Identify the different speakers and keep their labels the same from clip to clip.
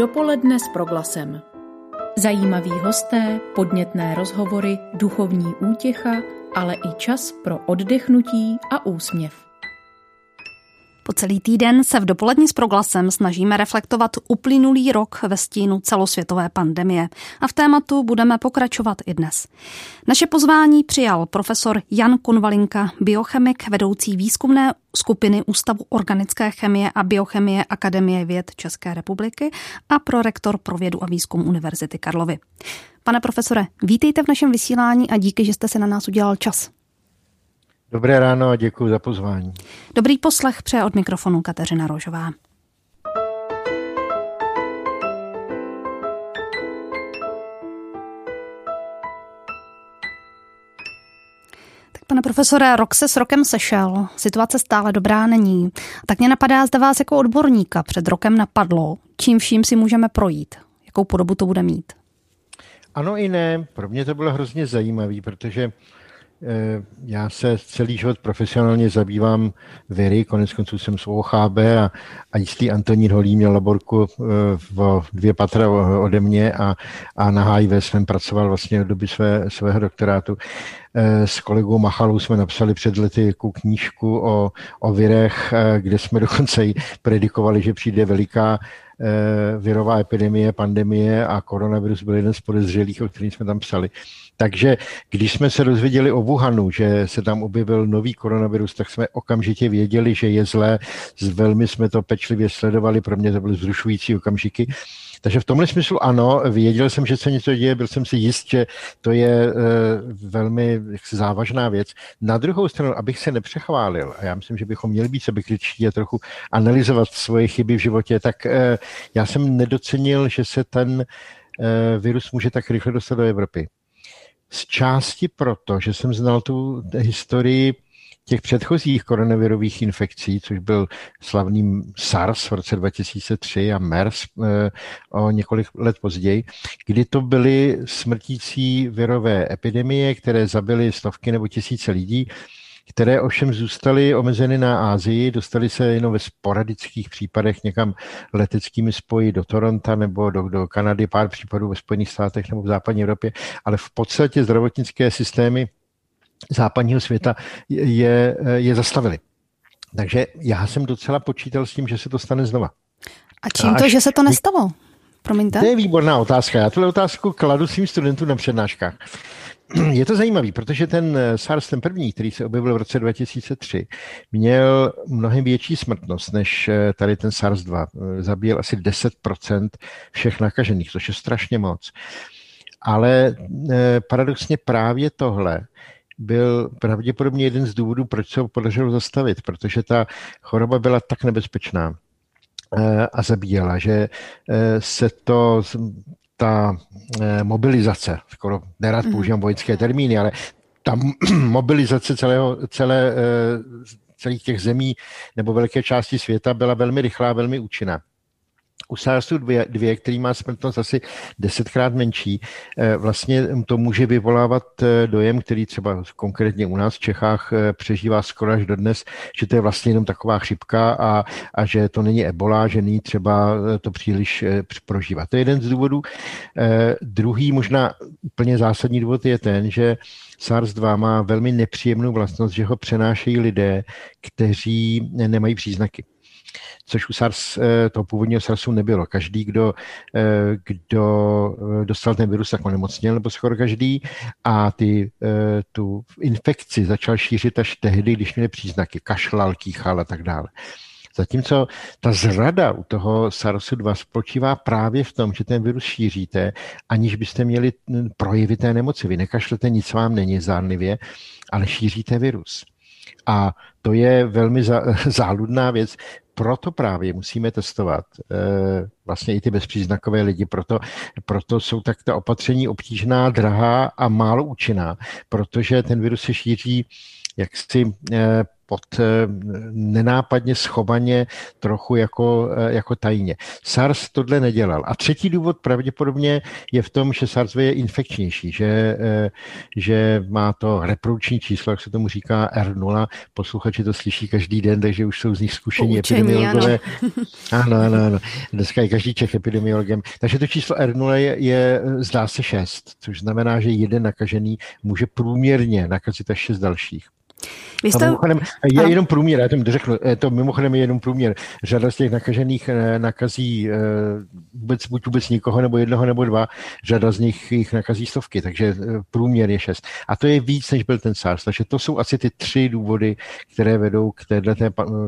Speaker 1: Dopoledne s proglasem. Zajímaví hosté, podnětné rozhovory, duchovní útěcha, ale i čas pro oddechnutí a úsměv.
Speaker 2: Po celý týden se v dopolední s proglasem snažíme reflektovat uplynulý rok ve stínu celosvětové pandemie a v tématu budeme pokračovat i dnes. Naše pozvání přijal profesor Jan Konvalinka, biochemik, vedoucí výzkumné skupiny Ústavu organické chemie a biochemie Akademie věd České republiky a prorektor pro vědu a výzkum Univerzity Karlovy. Pane profesore, vítejte v našem vysílání a díky, že jste se na nás udělal čas.
Speaker 3: Dobré ráno a děkuji za pozvání.
Speaker 2: Dobrý poslech přeje od mikrofonu Kateřina Rožová. Tak pane profesore, rok se s rokem sešel, situace stále dobrá není. Tak mě napadá, zda vás jako odborníka před rokem napadlo, čím vším si můžeme projít, jakou podobu to bude mít.
Speaker 3: Ano i ne, pro mě to bylo hrozně zajímavé, protože Eh, já se celý život profesionálně zabývám viry, konec konců jsem z OHB a, a jistý Antonín Holý měl laborku eh, v dvě patra ode mě a, a na HIV jsem pracoval vlastně od doby své, svého doktorátu. Eh, s kolegou Machalou jsme napsali před lety jako knížku o, o virech, kde jsme dokonce i predikovali, že přijde veliká virová epidemie, pandemie a koronavirus byl jeden z podezřelých, o kterých jsme tam psali. Takže když jsme se dozvěděli o Wuhanu, že se tam objevil nový koronavirus, tak jsme okamžitě věděli, že je zlé. Velmi jsme to pečlivě sledovali, pro mě to byly vzrušující okamžiky. Takže v tomhle smyslu ano, věděl jsem, že se něco děje, byl jsem si jist, že to je e, velmi závažná věc. Na druhou stranu, abych se nepřechválil, a já myslím, že bychom měli být sebekritičtí a trochu analyzovat svoje chyby v životě, tak e, já jsem nedocenil, že se ten e, virus může tak rychle dostat do Evropy. Z části proto, že jsem znal tu historii těch předchozích koronavirových infekcí, což byl slavný SARS v roce 2003 a MERS eh, o několik let později, kdy to byly smrtící virové epidemie, které zabily stovky nebo tisíce lidí které ovšem zůstaly omezeny na Ázii, dostali se jenom ve sporadických případech někam leteckými spoji do Toronto nebo do, do Kanady, pár případů ve Spojených státech nebo v západní Evropě, ale v podstatě zdravotnické systémy západního světa je, je zastavili. Takže já jsem docela počítal s tím, že se to stane znova.
Speaker 2: A čím to, že se to nestalo? Promiňte.
Speaker 3: To je výborná otázka. Já tuhle otázku kladu svým studentům na přednáškách. je to zajímavý, protože ten eh, SARS, ten první, který se objevil v roce 2003, měl mnohem větší smrtnost než eh, tady ten SARS-2. Eh, zabíjel asi 10% všech nakažených, což je strašně moc. Ale paradoxně právě tohle byl pravděpodobně jeden z důvodů, proč se ho podařilo zastavit, protože ta choroba byla tak nebezpečná a zabíjela, že se to ta eh, mobilizace, skoro nerad mhm. používám vojenské termíny, ale ta mobilizace celého, celé, eh, celých těch zemí nebo velké části světa byla velmi rychlá, velmi účinná u SARSu 2, 2, který má smrtnost asi desetkrát menší, eh, vlastně to může vyvolávat eh, dojem, který třeba konkrétně u nás v Čechách eh, přežívá skoro až dodnes, že to je vlastně jenom taková chřipka a, a že to není ebola, že není třeba to příliš prožívat. To je jeden z důvodů. Druhý, možná úplně zásadní důvod je ten, že SARS-2 má velmi nepříjemnou vlastnost, že ho přenášejí lidé, kteří nemají příznaky což u SARS, eh, toho původního SARSu nebylo. Každý, kdo, eh, kdo eh, dostal ten virus, tak onemocněl, nebo skoro každý, a ty, tu infekci začal šířit až tehdy, když měli příznaky, kašlal, kýchal a tak dále. Zatímco ta zrada u toho SARS-2 spočívá právě v tom, že ten virus šíříte, aniž byste měli projevy té nemoci. Vy nekašlete, nic vám není zánlivě, ale šíříte virus. A to je velmi záludná věc, proto právě musíme testovat e, vlastně i ty bezpříznakové lidi, proto, proto jsou tak ta opatření obtížná, drahá a málo účinná, protože ten virus se šíří jaksi e, pod nenápadně schovaně, trochu jako, jako tajně. SARS tohle nedělal. A třetí důvod pravděpodobně je v tom, že SARS je infekčnější, že, že má to reprodukční číslo, jak se tomu říká R0. Posluchači to slyší každý den, takže už jsou z nich zkušení epidemiologové. Ano. ano, ano, ano. Dneska je každý Čech epidemiologem. Takže to číslo R0 je, je zdá se 6, což znamená, že jeden nakažený může průměrně nakazit až 6 dalších. Vy jste... mimochodem, je jenom průměr, já to řeknu, to mimochodem je jenom průměr. Řada z těch nakažených eh, nakazí eh, vůbec, buď vůbec nikoho, nebo jednoho, nebo dva. Řada z nich jich nakazí stovky, takže eh, průměr je šest. A to je víc, než byl ten SARS. Takže to jsou asi ty tři důvody, které vedou k této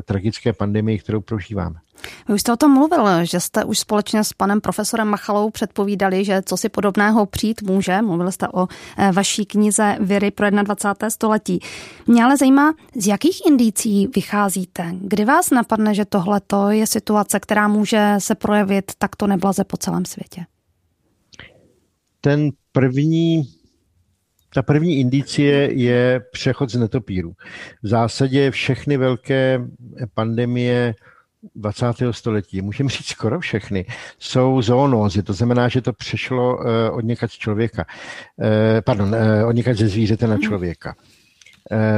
Speaker 3: tragické pandemii, kterou prožíváme.
Speaker 2: Vy už jste o tom mluvil, že jste už společně s panem profesorem Machalou předpovídali, že co si podobného přijít může. Mluvil jste o eh, vaší knize Viry pro 21. století. Mě ale zajímá, z jakých indicí vycházíte? Kdy vás napadne, že tohle je situace, která může se projevit takto neblaze po celém světě?
Speaker 3: Ten první ta první indicie je přechod z netopíru. V zásadě všechny velké pandemie 20. století, můžeme říct skoro všechny, jsou zoonózy, to znamená, že to přešlo uh, od někač člověka, uh, pardon, uh, od někač ze zvířete na člověka.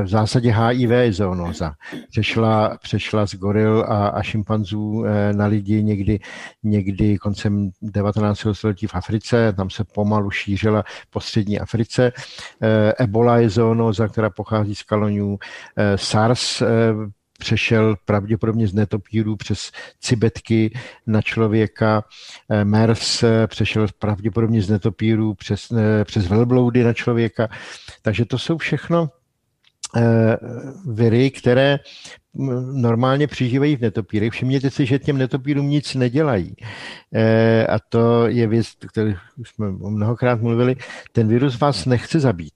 Speaker 3: V zásadě HIV je zoonóza. Přešla, přešla z goril a, a šimpanzů na lidi někdy, někdy koncem 19. století v Africe, tam se pomalu šířila po střední Africe. Ebola je zoonóza, která pochází z kaloňů. SARS přešel pravděpodobně z netopírů přes cibetky na člověka. Eh, MERS eh, přešel pravděpodobně z netopírů přes, eh, přes velbloudy na člověka. Takže to jsou všechno viry, které normálně přižívají v netopírech. Všimněte si, že těm netopírům nic nedělají. A to je věc, kterou jsme mnohokrát mluvili. Ten virus vás nechce zabít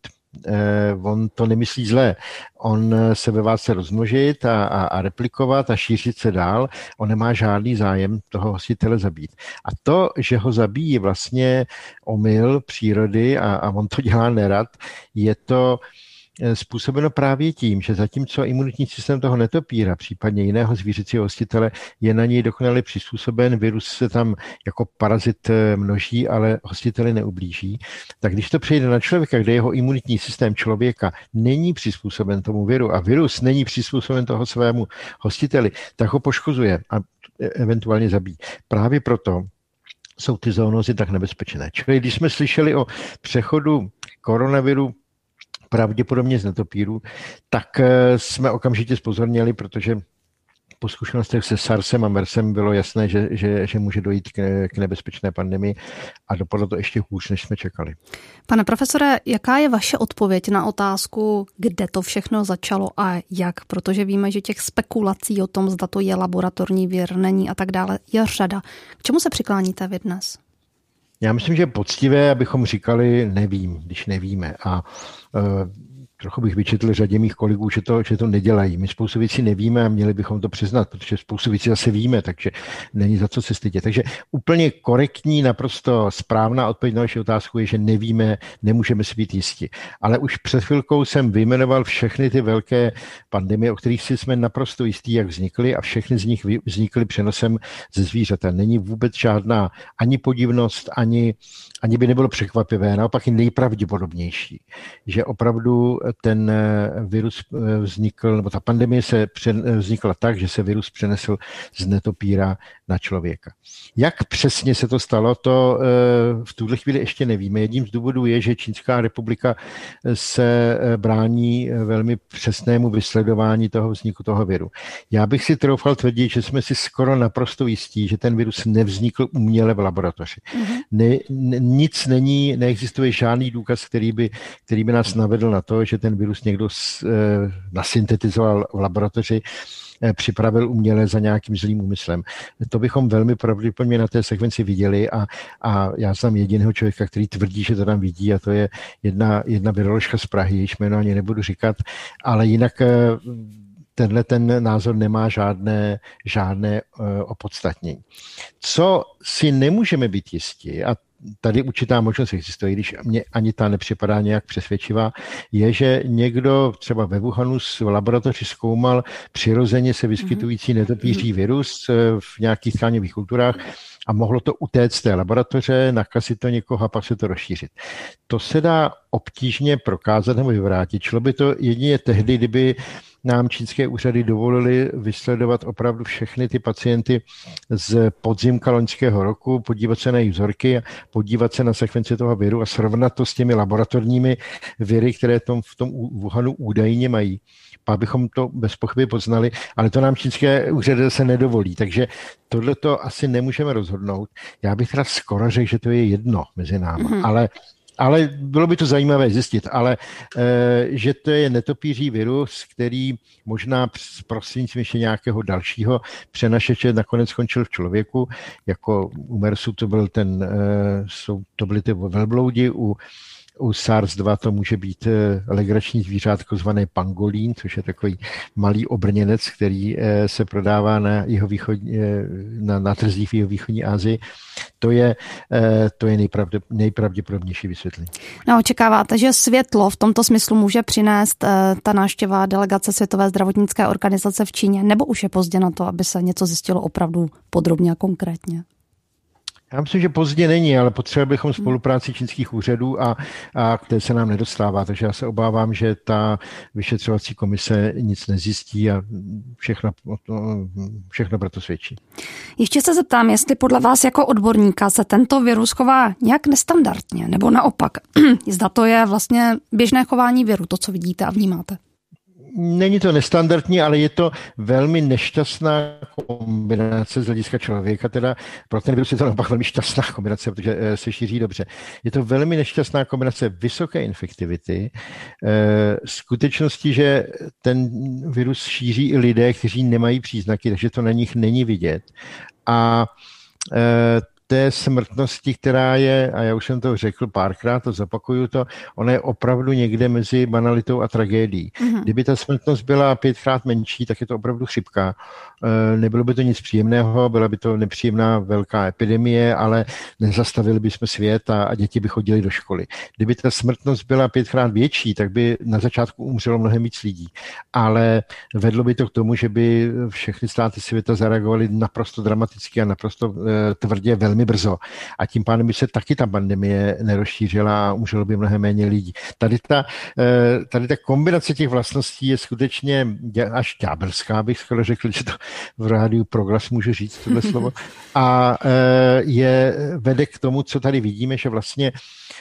Speaker 3: on to nemyslí zlé. On se ve vás chce rozmnožit a, a, a replikovat a šířit se dál. On nemá žádný zájem toho hostitele zabít. A to, že ho zabíjí, vlastně omyl přírody a, a on to dělá nerad, je to Eh, způsobeno právě tím, že zatímco imunitní systém toho netopíra, případně jiného zvířecího hostitele, je na něj dokonale přizpůsoben, virus se tam jako parazit eh, množí, ale hostiteli neublíží, tak když to přejde na člověka, kde jeho imunitní systém člověka není přizpůsoben tomu viru a virus není přizpůsoben toho svému hostiteli, tak ho poškozuje a e, eventuálně zabíjí. Právě proto jsou ty zoonozy tak nebezpečné. Čili když jsme slyšeli o přechodu koronaviru pravděpodobně z netopíru, tak eh, jsme okamžitě spozorněli, protože po zkušenostech se SARSem a MERSem bylo jasné, že, že, že může dojít k, k nebezpečné pandemii a dopadlo to ještě hůř, než jsme čekali.
Speaker 2: Pane profesore, jaká je vaše odpověď na otázku, kde to všechno začalo a jak? Protože víme, že těch spekulací o tom, zda to je laboratorní věr, není a tak dále, je řada. K čemu se přikláníte vy dnes?
Speaker 3: Já myslím, že poctivé, abychom říkali nevím, když nevíme. A uh, trochu bych vyčetl řadě mých kolegů, že to, že to nedělají. My spoustu věcí nevíme a měli bychom to přiznat, protože spoustu věcí zase víme, takže není za co se stydět. Takže úplně korektní, naprosto správná odpověď na vaši otázku je, že nevíme, nemůžeme si být jisti. Ale už před chvilkou jsem vyjmenoval všechny ty velké pandemie, o kterých si jsme naprosto jistí, jak vznikly a všechny z nich vznikly přenosem ze zvířata. Není vůbec žádná ani podivnost, ani, ani by nebylo překvapivé, naopak i nejpravděpodobnější, že opravdu ten eh, virus eh, vznikl, nebo ta pandemie se eh, vznikla tak, že se virus přenesl z netopíra na člověka. Jak přesně se to stalo, to v tuhle chvíli ještě nevíme. Jedním z důvodů je, že Čínská republika se brání velmi přesnému vysledování toho vzniku toho viru. Já bych si troufal tvrdit, že jsme si skoro naprosto jistí, že ten virus nevznikl uměle v laboratoři. Mm-hmm. Ne, nic není, neexistuje žádný důkaz, který by, který by nás navedl na to, že ten virus někdo eh, nasyntetizoval v laboratoři, eh, připravil uměle za nějakým zlým úmyslem. To bychom velmi pravděpodobně na té sekvenci viděli a, a já znám jediného člověka, který tvrdí, že to tam vidí a to je jedna, jedna viroložka z Prahy, jejíž jméno ani nebudu říkat, ale jinak eh, tenhle ten názor nemá žádné, žádné opodstatnění. Co si nemůžeme být jistí, a tady určitá možnost existuje, když mě ani ta nepřipadá nějak přesvědčivá, je, že někdo třeba ve Wuhanu v laboratoři zkoumal přirozeně se vyskytující mhm. netopíří virus eh, v nějakých tkáňových kulturách a mohlo to utéct z té laboratoře, nakazit to někoho a pak se to rozšířit. To se dá obtížně prokázat nebo vyvrátit. Šlo by to jedině tehdy, kdyby nám čínské úřady dovolily vysledovat opravdu všechny ty pacienty z podzimka loňského roku, podívat se na jejich vzorky, podívat se na sekvenci toho viru a srovnat to s těmi laboratorními viry, které tom, v tom Wuhanu údajně mají. Pak bychom to bez pochyby poznali, ale to nám čínské úřady se nedovolí. Takže tohle to asi nemůžeme rozhodnout. Já bych teda skoro řekl, že to je jedno mezi námi, mm-hmm. ale ale bylo by to zajímavé zjistit, ale e, že to je netopíří virus, který možná prostřednictvím ještě nějakého dalšího přenašeče nakonec skončil v člověku, jako u MERSu to byl ten, e, jsou, to byly ty velbloudi, u u SARS-2 to může být eh, legrační zvířátko zvané pangolín, což je takový malý obrněnec, který eh, se prodává na, jeho východ, eh, na, na trzích v jeho východní Asii. To je, to je nejpravdě, nejpravděpodobnější vysvětlení.
Speaker 2: No, očekáváte, že světlo v tomto smyslu může přinést ta návštěva delegace Světové zdravotnické organizace v Číně, nebo už je pozdě na to, aby se něco zjistilo opravdu podrobně a konkrétně?
Speaker 3: Já myslím, že pozdě není, ale potřebovali bychom spolupráci čínských úřadů a, a které se nám nedostává. Takže já se obávám, že ta vyšetřovací komise nic nezjistí a všechno, všechno proto svědčí.
Speaker 2: Ještě se zeptám, jestli podle vás jako odborníka se tento virus chová nějak nestandardně, nebo naopak, zda to je vlastně běžné chování viru, to, co vidíte a vnímáte
Speaker 3: není to nestandardní, ale je to velmi nešťastná kombinace z hlediska člověka, teda pro ten virus je to naopak velmi šťastná kombinace, protože eh, se šíří dobře. Je to velmi nešťastná kombinace vysoké infektivity, eh, skutečnosti, že ten virus šíří i lidé, kteří nemají příznaky, takže to na nich není vidět. A eh, té smrtnosti, která je, a já už jsem to řekl párkrát, to zopakuju to, ona je opravdu někde mezi banalitou a tragédií. Mm-hmm. Kdyby ta smrtnost byla pětkrát menší, tak je to opravdu chřipka. E, nebylo by to nic příjemného, byla by to nepříjemná velká epidemie, ale nezastavili bychom svět a, děti by chodili do školy. Kdyby ta smrtnost byla pětkrát větší, tak by na začátku umřelo mnohem víc lidí. Ale vedlo by to k tomu, že by všechny státy světa zareagovaly naprosto dramaticky a naprosto e, tvrdě velmi velmi brzo a tím pádem by se taky ta pandemie nerozšířila a umřelo by mnohem méně lidí. Tady ta, eh, tady ta kombinace těch vlastností je skutečně až ďábelská, bych skoro řekl, že to v rádiu progres může říct tohle slovo. A eh, je, vede k tomu, co tady vidíme, že vlastně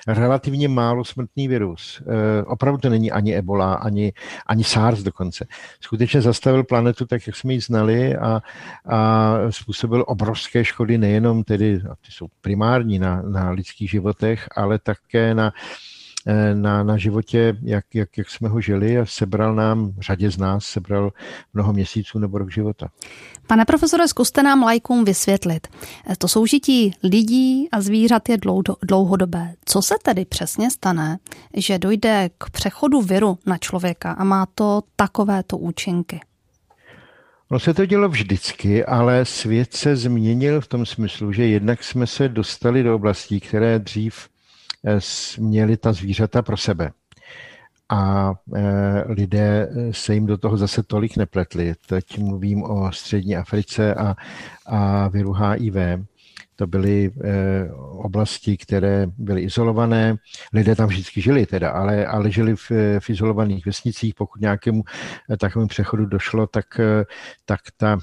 Speaker 3: relativně málo smrtný virus. Eh, opravdu to není ani Ebola, ani, ani SARS dokonce. Skutečně zastavil planetu tak, jak jsme ji znali a, a způsobil obrovské škody nejenom tedy a ty jsou primární na, na lidských životech, ale také na, na, na životě, jak, jak, jak jsme ho žili a sebral nám, řadě z nás, sebral mnoho měsíců nebo rok života.
Speaker 2: Pane profesore, zkuste nám lajkům vysvětlit. Eh, to soužití lidí a zvířat je dlouhodobé. Co se tedy přesně stane, že dojde k přechodu viru na člověka a má to takovéto účinky?
Speaker 3: No se to dělo vždycky, ale svět se změnil v tom smyslu, že jednak jsme se dostali do oblastí, které dřív eh, měly ta zvířata pro sebe. A eh, lidé se jim do toho zase tolik nepletli. Teď mluvím o střední Africe a, a viru HIV. To byly eh, oblasti, které byly izolované. Lidé tam vždycky žili teda, ale, ale žili v, v izolovaných vesnicích. Pokud nějakému eh, takovému přechodu došlo, tak, eh, tak ta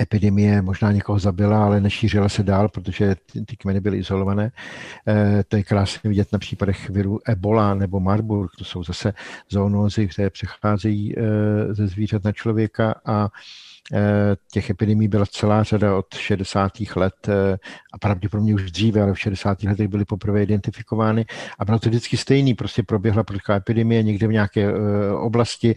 Speaker 3: epidemie možná někoho zabila, ale nešířila se dál, protože ty, ty kmeny byly izolované. E, to je krásně vidět na případech viru Ebola nebo Marburg. To jsou zase zoonózy, které přecházejí e, ze zvířat na člověka a těch epidemí byla celá řada od 60. let eh, a pravděpodobně už dříve, ale v 60. letech byly poprvé identifikovány a bylo to vždycky stejný. Prostě proběhla prudká epidemie někde v nějaké eh, oblasti,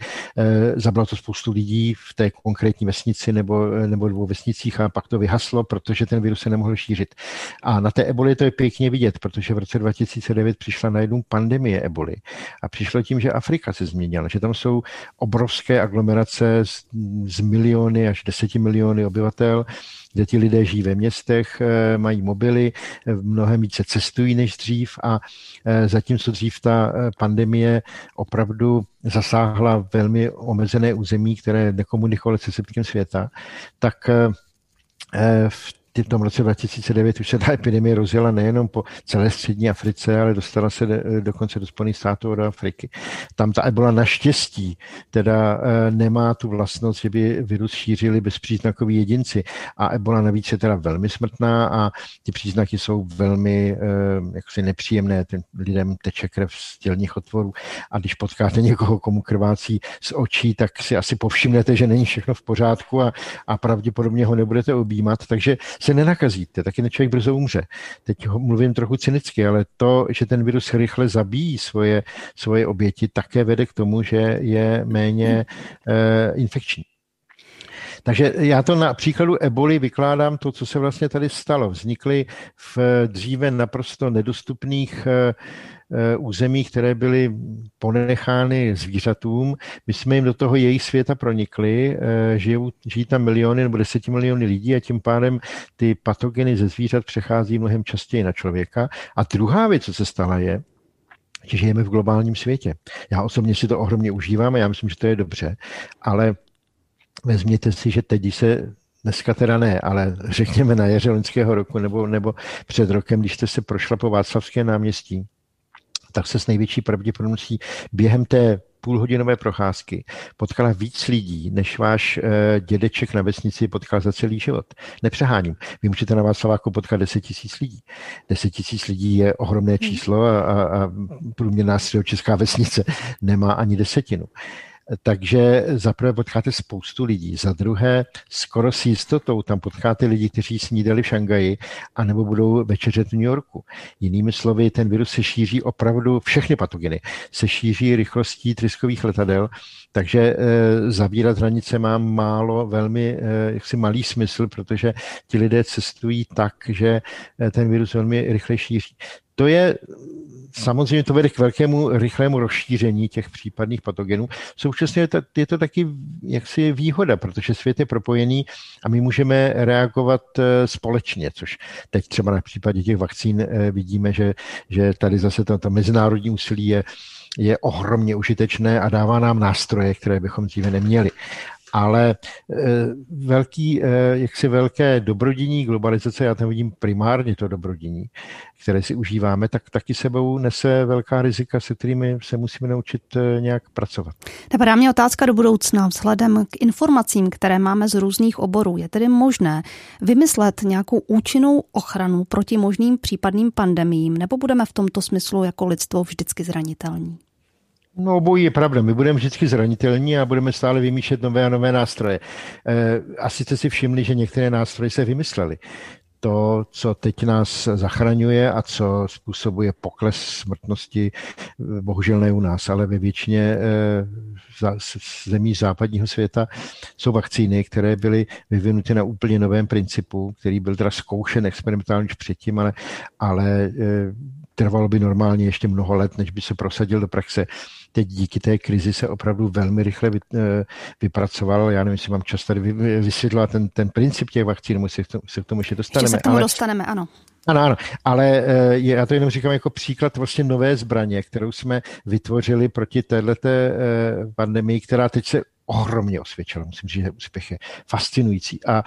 Speaker 3: zabilo to spoustu lidí v té konkrétní vesnici nebo, nebo dvou vesnicích a pak to vyhaslo, protože ten virus se nemohl šířit. A na té eboli to je pěkně vidět, protože v roce 2009 přišla najednou pandemie eboli a přišlo tím, že Afrika se změnila, že tam jsou obrovské aglomerace z, z miliony miliony až 10 miliony obyvatel, kde ti lidé žijí ve městech, eh, mají mobily, eh, mnohem více cestují než dřív a zatímco dřív ta pandemie opravdu zasáhla velmi omezené území, které nekomunikovalo se zbytkem světa, tak v v tom roce 2009 už se ta epidemie rozjela nejenom po celé střední Africe, ale dostala se dokonce do Spojených států od Afriky. Tam ta ebola naštěstí teda eh, nemá tu vlastnost, že by virus šířili bezpříznakoví jedinci. A ebola navíc je teda velmi smrtná a ty příznaky jsou velmi eh, jaksi nepříjemné. Ten lidem teče krev z tělních otvorů a když potkáte někoho, komu krvácí z očí, tak si asi povšimnete, že není všechno v pořádku a, a pravděpodobně ho nebudete objímat. Takže se nenakazíte, taky ten člověk brzo umře. Teď ho mluvím trochu cynicky, ale to, že ten virus rychle zabíjí svoje, svoje oběti, také vede k tomu, že je méně uh, infekční. Takže já to na příkladu eboli vykládám to, co se vlastně tady stalo. Vznikly v dříve naprosto nedostupných uh, Eh, území, které byly ponechány zvířatům. My jsme jim do toho jejich světa pronikli, eh, žijou, žijí tam miliony nebo miliony lidí a tím pádem ty patogeny ze zvířat přechází mnohem častěji na člověka. A druhá věc, co se stala, je, že žijeme v globálním světě. Já osobně si to ohromně užívám a já myslím, že to je dobře, ale vezměte si, že teď, se dneska teda ne, ale řekněme na jaře loňského roku nebo, nebo před rokem, když jste se prošla po Václavské náměstí, tak se s největší pravděpodobností během té půlhodinové procházky potkala víc lidí, než váš e, dědeček na vesnici potkal za celý život. Nepřeháním. Vy můžete na Václaváku potkat 10 tisíc lidí. 10 tisíc lidí je ohromné hmm. číslo a, a, a průměrná česká vesnice nemá ani desetinu. Takže za prvé potkáte spoustu lidí, za druhé skoro s jistotou tam potkáte lidi, kteří snídali v Šangaji anebo budou večeřet v New Yorku. Jinými slovy, ten virus se šíří opravdu, všechny patogeny se šíří rychlostí tryskových letadel, takže e, zavírat hranice má málo, velmi e, jaksi malý smysl, protože ti lidé cestují tak, že eh, ten virus velmi rychle šíří. To je samozřejmě to vede k velkému rychlému rozšíření těch případných patogenů. Současně je to, je to taky jaksi výhoda, protože svět je propojený a my můžeme reagovat eh, společně, což teď třeba na případě těch vakcín eh, vidíme, že, že tady zase to, to mezinárodní úsilí je, je ohromně užitečné a dává nám nástroje, které bychom dříve neměli ale eh, velký, eh, jaksi velké dobrodění globalizace, já tam vidím primárně to dobrodění, které si užíváme, tak taky sebou nese velká rizika, se kterými se musíme naučit eh, nějak pracovat.
Speaker 2: Napadá mě otázka do budoucna. Vzhledem k informacím, které máme z různých oborů, je tedy možné vymyslet nějakou účinnou ochranu proti možným případným pandemím, nebo budeme v tomto smyslu jako lidstvo vždycky zranitelní?
Speaker 3: No obojí je pravda. My budeme vždycky zranitelní a budeme stále vymýšlet nové a nové nástroje. Eh, asi jste si všimli, že některé nástroje se vymyslely. To, co teď nás zachraňuje a co způsobuje pokles smrtnosti, eh, bohužel ne u nás, ale ve většině eh, zemí západního světa jsou vakcíny, které byly vyvinuty na úplně novém principu, který byl teda zkoušen experimentálně už předtím, ale, ale trvalo by normálně ještě mnoho let, než by se prosadil do praxe teď díky té krizi se opravdu velmi rychle eh, vypracoval. Já nevím, jestli mám čas tady vysvětlovat ten, ten princip těch vakcín, se, se k tomu ještě dostaneme.
Speaker 2: Ještě se k tomu ale, dostaneme, ano.
Speaker 3: Ano, ano, ale eh, já to jenom říkám jako příklad vlastně nové zbraně, kterou jsme vytvořili proti této eh, pandemii, která teď se ohromně osvědčila. Musím říct, že úspěch je fascinující. A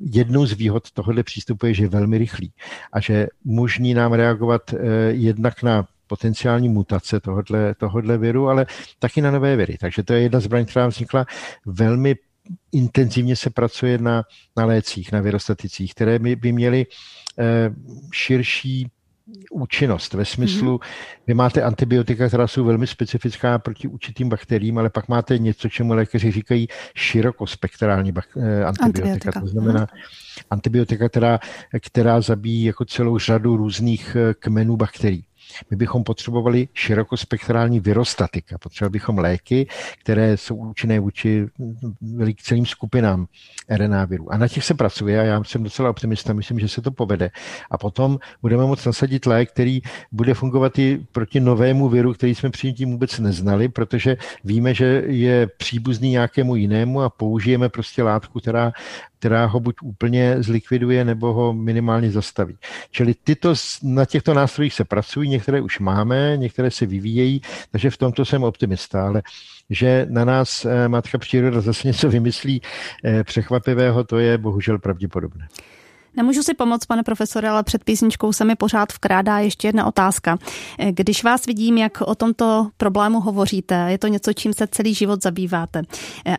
Speaker 3: jednou z výhod tohohle přístupu je, že je velmi rychlý a že možní nám reagovat jednak na potenciální mutace tohodle, tohodle viru, ale taky na nové viry. Takže to je jedna zbraň, která vznikla velmi intenzivně se pracuje na, na lécích, na virostaticích, které by, měly eh, širší účinnost ve smyslu, mm-hmm. vy máte antibiotika, která jsou velmi specifická proti určitým bakteriím, ale pak máte něco, čemu lékaři říkají širokospektrální bak- eh, antibiotika. antibiotika. To znamená mm-hmm. antibiotika, která, která zabíjí jako celou řadu různých eh, kmenů bakterií. My bychom potřebovali širokospektrální virostatika, potřebovali bychom léky, které jsou účinné vůči celým skupinám RNA virů. A na těch se pracuje a já jsem docela optimista, myslím, že se to povede. A potom budeme moct nasadit lék, který bude fungovat i proti novému viru, který jsme předtím vůbec neznali, protože víme, že je příbuzný nějakému jinému a použijeme prostě látku, která která ho buď úplně zlikviduje, nebo ho minimálně zastaví. Čili tyto, na těchto nástrojích se pracují, některé už máme, některé se vyvíjejí, takže v tomto jsem optimista, ale že na nás eh, matka příroda zase něco vymyslí eh, překvapivého, to je bohužel pravděpodobné.
Speaker 2: Nemůžu si pomoct, pane profesore, ale před písničkou se mi pořád vkrádá ještě jedna otázka. Když vás vidím, jak o tomto problému hovoříte, je to něco, čím se celý život zabýváte.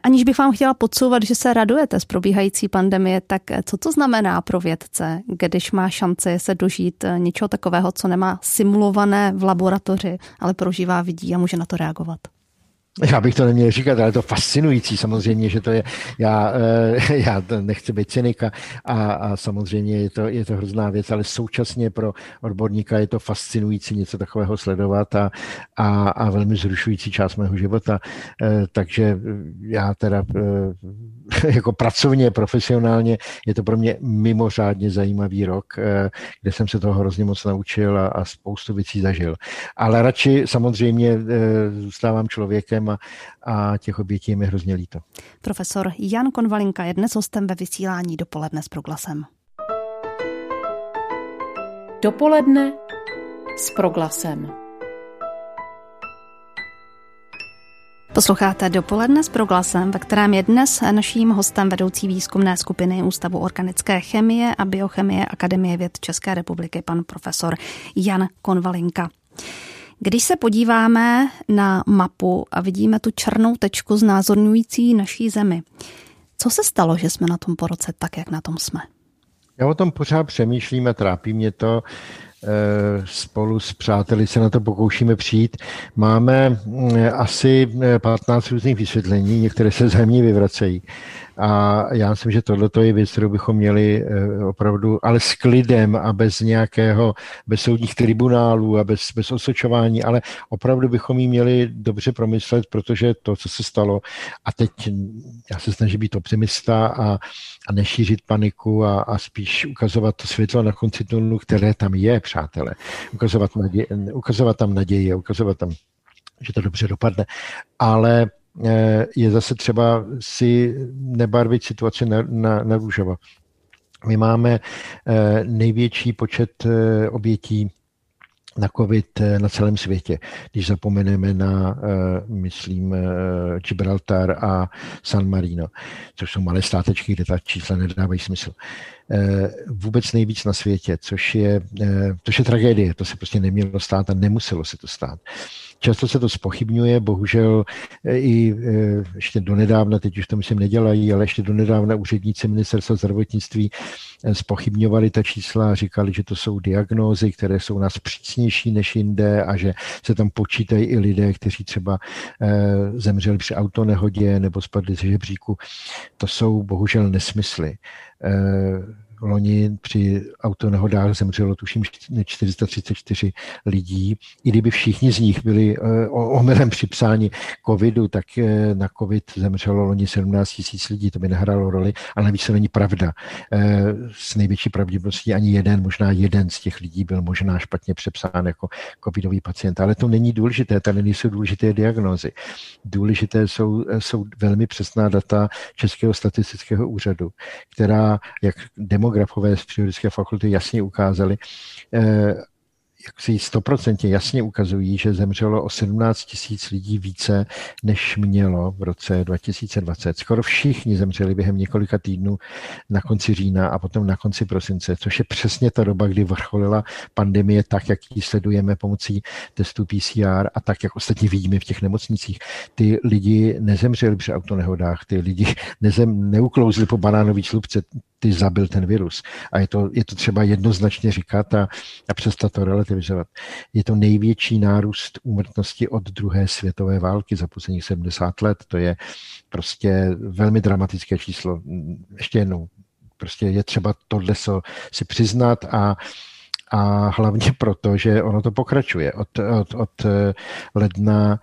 Speaker 2: Aniž bych vám chtěla podsouvat, že se radujete z probíhající pandemie, tak co to znamená pro vědce, když má šanci se dožít něčeho takového, co nemá simulované v laboratoři, ale prožívá, vidí a může na to reagovat?
Speaker 3: Já bych to neměl říkat, ale je to fascinující samozřejmě, že to je, já, eh, já nechci být cynika a, a samozřejmě je to, je to hrozná věc, ale současně pro odborníka je to fascinující něco takového sledovat a, a, a velmi zrušující část mého života. Eh, takže já teda eh, jako pracovně, profesionálně je to pro mě mimořádně zajímavý rok, kde jsem se toho hrozně moc naučil a, a spoustu věcí zažil. Ale radši samozřejmě zůstávám člověkem, a, a těch obětí je mi hrozně líto.
Speaker 2: Profesor Jan Konvalinka je dnes hostem ve vysílání dopoledne s proglasem.
Speaker 1: Dopoledne s proglasem.
Speaker 2: Posloucháte dopoledne s proglasem, ve kterém je dnes naším hostem vedoucí výzkumné skupiny Ústavu organické chemie a biochemie Akademie věd České republiky, pan profesor Jan Konvalinka. Když se podíváme na mapu a vidíme tu černou tečku znázorňující naší zemi, co se stalo, že jsme na tom po roce tak, jak na tom jsme?
Speaker 3: Já o tom pořád přemýšlím a trápí mě to. Eh, spolu s přáteli se na to pokoušíme přijít. Máme mm, asi 15 eh, různých vysvětlení, některé se zřejmě vyvracejí. A já myslím, že tohle je věc, kterou bychom měli eh, opravdu, ale s klidem a bez nějakého, bez soudních tribunálů a bez, bez osočování, ale opravdu bychom ji měli dobře promyslet, protože to, co se stalo, a teď já se snažím být optimista a, a nešířit paniku a, a spíš ukazovat to světlo na konci tunelu, které tam je, přátelé. Ukazovat, naděje, ukazovat tam naději, ukazovat tam, že to dobře dopadne. Ale Eh, je zase třeba si nebarvit situaci na, na, na růžovo. My máme eh, největší počet eh, obětí na COVID na celém světě. Když zapomeneme na, myslím, Gibraltar a San Marino, což jsou malé státečky, kde ta čísla nedávají smysl. Vůbec nejvíc na světě, což je, což je tragédie. To se prostě nemělo stát a nemuselo se to stát. Často se to spochybňuje, bohužel eh, i eh, ještě donedávna, teď už to myslím nedělají, ale ještě donedávna úředníci ministerstva zdravotnictví eh, spochybňovali ta čísla a říkali, že to jsou diagnózy, které jsou nás přísnější než jinde a že se tam počítají i lidé, kteří třeba zemřeli při autonehodě nebo spadli ze žebříku. To jsou bohužel nesmysly 呃 loni při autonehodách zemřelo tuším 434 lidí. I kdyby všichni z nich byli eh, omylem připsáni covidu, tak eh, na covid zemřelo loni 17 tisíc lidí, to by nehrálo roli, ale navíc to není pravda. Eh, s největší pravděpodobností ani jeden, možná jeden z těch lidí byl možná špatně přepsán jako covidový pacient, ale to není důležité, tady nejsou důležité diagnózy. Důležité jsou, jsou velmi přesná data Českého statistického úřadu, která, jak demografie demografové z Přírodovědecké fakulty jasně ukázali, eh, jak si stoprocentně jasně ukazují, že zemřelo o 17 tisíc lidí více, než mělo v roce 2020. Skoro všichni zemřeli během několika týdnů na konci října a potom na konci prosince, což je přesně ta doba, kdy vrcholila pandemie tak, jak ji sledujeme pomocí testů PCR a tak, jak ostatně vidíme v těch nemocnicích. Ty lidi nezemřeli při autonehodách, ty lidi nezem, neuklouzli po banánové slupce, ty zabil ten virus. A je to, je to třeba jednoznačně říkat a, a přestat to relativizovat. Je to největší nárůst úmrtnosti od druhé světové války za posledních 70 let. To je prostě velmi dramatické číslo. Ještě jednou, prostě je třeba tohle si přiznat a a hlavně proto, že ono to pokračuje. Od, od, od ledna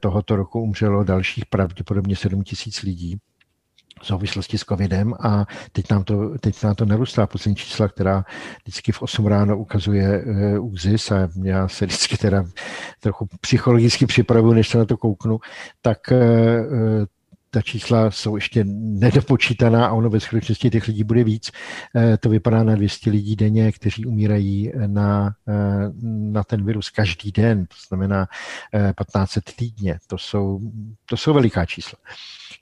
Speaker 3: tohoto roku umřelo dalších pravděpodobně 7 tisíc lidí v souvislosti s covidem a teď nám to, teď nám to narůstá. Poslední čísla, která vždycky v 8 ráno ukazuje uh, ÚZIS a já se vždycky teda trochu psychologicky připravuju, než se na to kouknu, tak uh, ta čísla jsou ještě nedopočítaná a ono ve skutečnosti těch lidí bude víc. To vypadá na 200 lidí denně, kteří umírají na, na ten virus každý den, to znamená 1500 týdně. To jsou, to jsou veliká čísla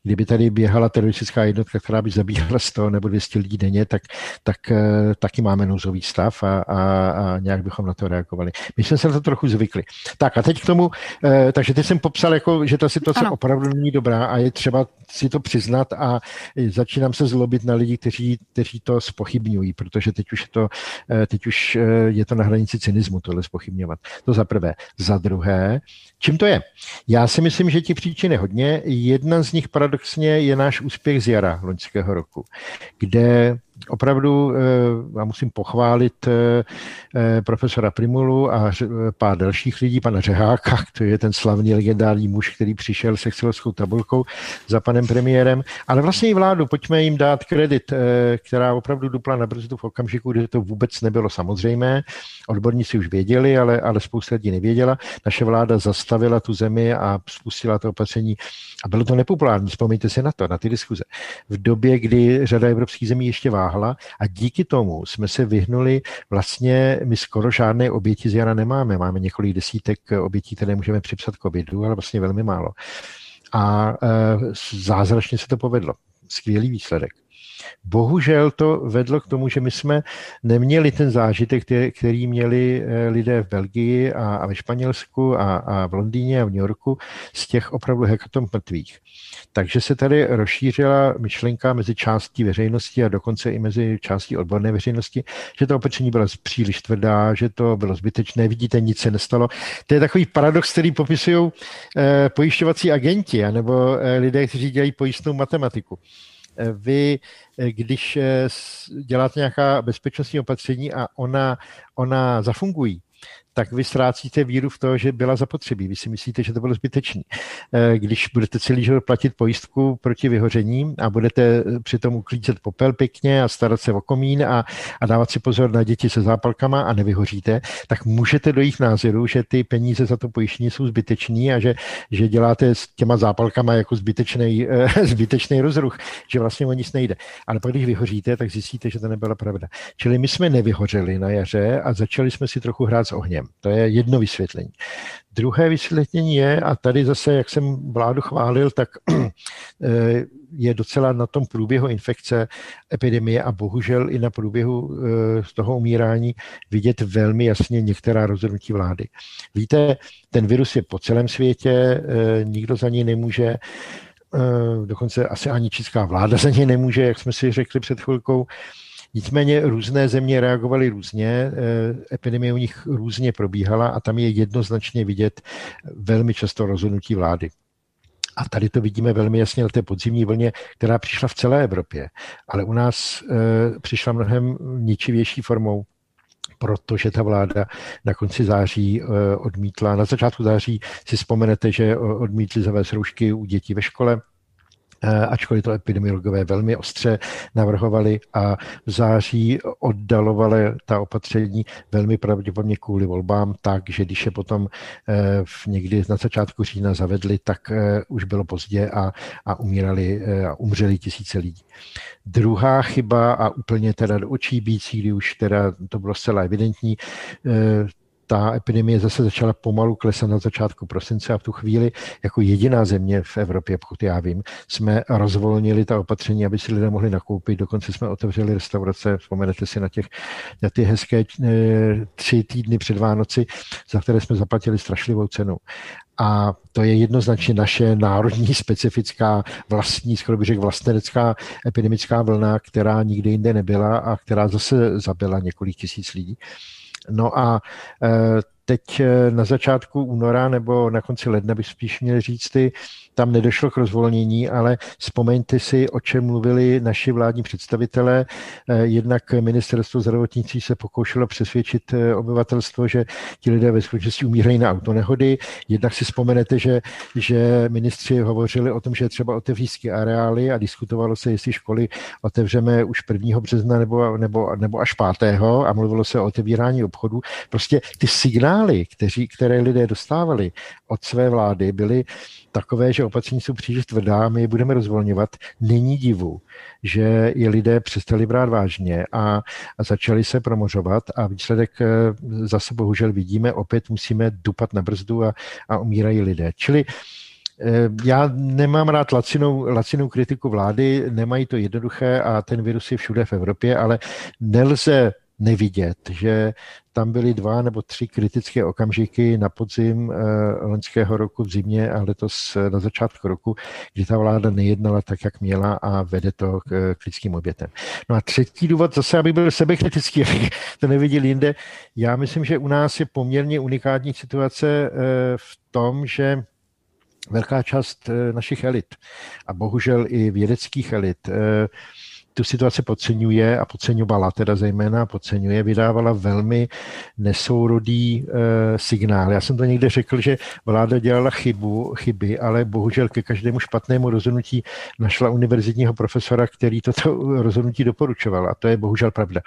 Speaker 3: kdyby tady běhala teroristická jednotka, která by zabíhala 100 nebo 200 lidí denně, tak, tak eh, taky máme nouzový stav a, a, a nějak bychom na to reagovali. My jsme se na to trochu zvykli. Tak a teď k tomu, eh, takže teď jsem popsal, jako, že ta situace ano. opravdu není dobrá a je třeba si to přiznat a začínám se zlobit na lidi, kteří, kteří to spochybňují, protože teď už, je to, eh, teď už je to na hranici cynismu tohle spochybňovat. To za prvé. Za druhé, čím to je? Já si myslím, že ti příčiny hodně. Jedna z nich paradoxně je náš úspěch z jara loňského roku, kde opravdu eh, já musím pochválit eh, eh, profesora Primulu a pár dalších lidí, pana Řeháka, to je ten slavný legendární muž, který přišel se excelovskou tabulkou za panem premiérem, ale vlastně i vládu, pojďme jim dát kredit, která opravdu dupla na brzdu v okamžiku, kdy to vůbec nebylo samozřejmé. Odborníci už věděli, ale, ale spousta lidí nevěděla. Naše vláda zastavila tu zemi a spustila to opatření a bylo to nepopulární, vzpomeňte si na to, na ty diskuze. V době, kdy řada evropských zemí ještě váhala a díky tomu jsme se vyhnuli, vlastně my skoro žádné oběti z jara nemáme. Máme několik desítek obětí, které můžeme připsat covidu, ale vlastně velmi málo. A e, zázračně se to povedlo. Skvělý výsledek. Bohužel to vedlo k tomu, že my jsme neměli ten zážitek, který měli eh, lidé v Belgii a, a ve Španělsku a, a v Londýně a v New Yorku z těch opravdu hekatom mrtvých. Takže se tady rozšířila myšlenka mezi částí veřejnosti a dokonce i mezi částí odborné veřejnosti, že to opatření bylo příliš tvrdá, že to bylo zbytečné, vidíte, nic se nestalo. To je takový paradox, který popisují eh, pojišťovací agenti anebo eh, lidé, kteří dělají pojistnou matematiku vy, když děláte nějaká bezpečnostní opatření a ona, ona zafungují, tak vy ztrácíte víru v to, že byla zapotřebí. Vy si myslíte, že to bylo zbytečné. Eh, když budete celý život platit pojistku proti vyhoření a budete přitom uklízet popel pěkně a starat se o komín a, a dávat si pozor na děti se zápalkama a nevyhoříte, tak můžete dojít názoru, že ty peníze za to pojištění jsou zbytečný a že, že děláte s těma zápalkama jako zbytečný, eh, zbytečný rozruch, že vlastně o nic nejde. Ale pak, když vyhoříte, tak zjistíte, že to nebyla pravda. Čili my jsme nevyhořeli na jaře a začali jsme si trochu hrát s ohněm. To je jedno vysvětlení. Druhé vysvětlení je, a tady zase, jak jsem vládu chválil, tak eh, je docela na tom průběhu infekce, epidemie a bohužel i na průběhu eh, z toho umírání vidět velmi jasně některá rozhodnutí vlády. Víte, ten virus je po celém světě, eh, nikdo za něj nemůže, dokonce asi ani česká vláda za něj nemůže, jak jsme si řekli před chvilkou. Nicméně různé země reagovaly různě, eh, epidemie u nich různě probíhala a tam je jednoznačně vidět velmi často rozhodnutí vlády. A tady to vidíme velmi jasně na té podzimní vlně, která přišla v celé Evropě. Ale u nás e, přišla mnohem ničivější formou protože ta vláda na konci září odmítla, na začátku září si vzpomenete, že odmítli zavést roušky u dětí ve škole, Eh, ačkoliv to epidemiologové velmi ostře navrhovali a v září oddalovali ta opatření velmi pravděpodobně kvůli volbám, tak, že když je potom eh, v někdy na začátku října zavedli, tak eh, už bylo pozdě a, a umírali a umřeli tisíce lidí. Druhá chyba a úplně teda do očí bící, kdy už teda to bylo zcela evidentní, ta epidemie zase začala pomalu klesat na začátku prosince a v tu chvíli jako jediná země v Evropě, pokud já vím, jsme rozvolnili ta opatření, aby si lidé mohli nakoupit. Dokonce jsme otevřeli restaurace, vzpomenete si na, těch, na ty hezké eh, tři týdny před Vánoci, za které jsme zaplatili strašlivou cenu. A to je jednoznačně naše národní specifická vlastní, skoro bych řekl vlastenecká epidemická vlna, která nikdy jinde nebyla a která zase zabila několik tisíc lidí. No a e, teď eh, na začátku února nebo na konci ledna bych spíš měl říct, ty, tam nedošlo k rozvolnění, ale vzpomeňte si, o čem mluvili naši vládní představitelé. Eh, jednak ministerstvo zdravotnictví se pokoušelo přesvědčit eh, obyvatelstvo, že ti lidé ve skutečnosti umírají na autonehody. Jednak si vzpomenete, že, že ministři hovořili o tom, že třeba otevřít areály a diskutovalo se, jestli školy otevřeme už 1. března nebo, nebo, nebo až 5. a mluvilo se o otevírání obchodu. Prostě ty signály, kteří, které lidé dostávali od své vlády, byly takové, že opatření jsou příliš tvrdá, my je budeme rozvolňovat. Není divu, že je lidé přestali brát vážně a, a začali se promořovat a výsledek eh, zase bohužel vidíme, opět musíme dupat na brzdu a, a umírají lidé. Čili eh, já nemám rád lacinou, lacinou kritiku vlády, nemají to jednoduché a ten virus je všude v Evropě, ale nelze nevidět, že tam byly dva nebo tři kritické okamžiky na podzim eh, loňského roku v zimě a letos eh, na začátku roku, kdy ta vláda nejednala tak, jak měla a vede to k, k lidským obětem. No a třetí důvod, zase, aby byl sebekritický, abych to neviděl jinde, já myslím, že u nás je poměrně unikátní situace eh, v tom, že velká část našich elit a bohužel i vědeckých elit tu situaci podceňuje a podceňovala teda zejména, podceňuje, vydávala velmi nesourodý e, signál. Já jsem to někde řekl, že vláda dělala chybu, chyby, ale bohužel ke každému špatnému rozhodnutí našla univerzitního profesora, který toto rozhodnutí doporučoval a to je bohužel pravda.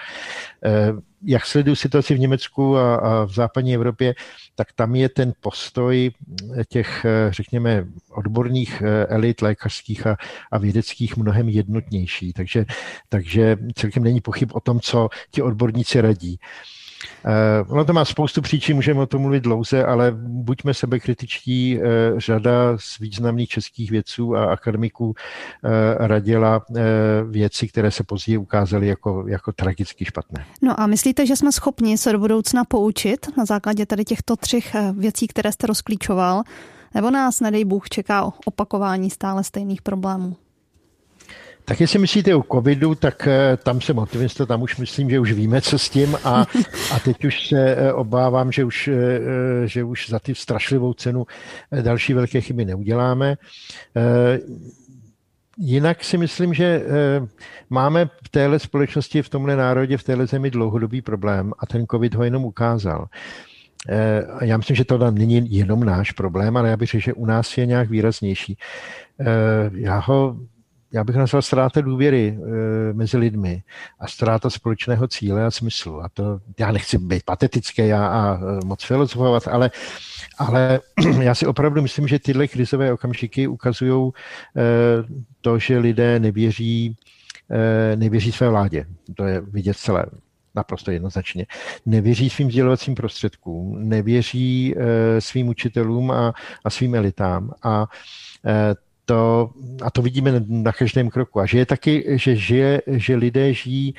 Speaker 3: E, jak sleduju situaci v Německu a, a v západní Evropě, tak tam je ten postoj těch, řekněme, odborných eh, elit lékařských a, a vědeckých mnohem jednotnější. Takže, takže celkem není pochyb o tom, co ti odborníci radí. Uh, ono to má spoustu příčin, můžeme o tom mluvit dlouze, ale buďme sebekritičtí. Uh, řada z významných českých vědců a akademiků uh, radila věci, které se později ukázaly jako, jako tragicky špatné.
Speaker 2: No a myslíte, že jsme schopni se do budoucna poučit na základě tady těchto třech věcí, které jste rozklíčoval? Nebo nás, nedej Bůh, čeká opakování stále stejných problémů?
Speaker 3: Tak jestli myslíte o covidu, tak eh, tam jsem optimista, tam už myslím, že už víme, co s tím a, a teď už se eh, obávám, že už, eh, že už za ty strašlivou cenu další velké chyby neuděláme. Jinak si myslím, že máme v téhle společnosti, v tomhle národě, v téhle zemi dlouhodobý problém a ten covid ho jenom ukázal. Já myslím, že to není jenom náš problém, ale já bych řekl, že u nás je nějak výraznější. Já ho já bych nazval ztráta důvěry e, mezi lidmi a ztráta společného cíle a smyslu. A to já nechci být patetický a, a e, moc filozofovat, ale, ale já si opravdu myslím, že tyhle krizové okamžiky ukazují e, to, že lidé nevěří, e, nevěří své vládě. To je vidět celé naprosto jednoznačně. Nevěří svým sdělovacím prostředkům, nevěří e, svým učitelům a, a svým elitám a e, to, a to vidíme na každém kroku. A že je taky, že, žije, že lidé žijí,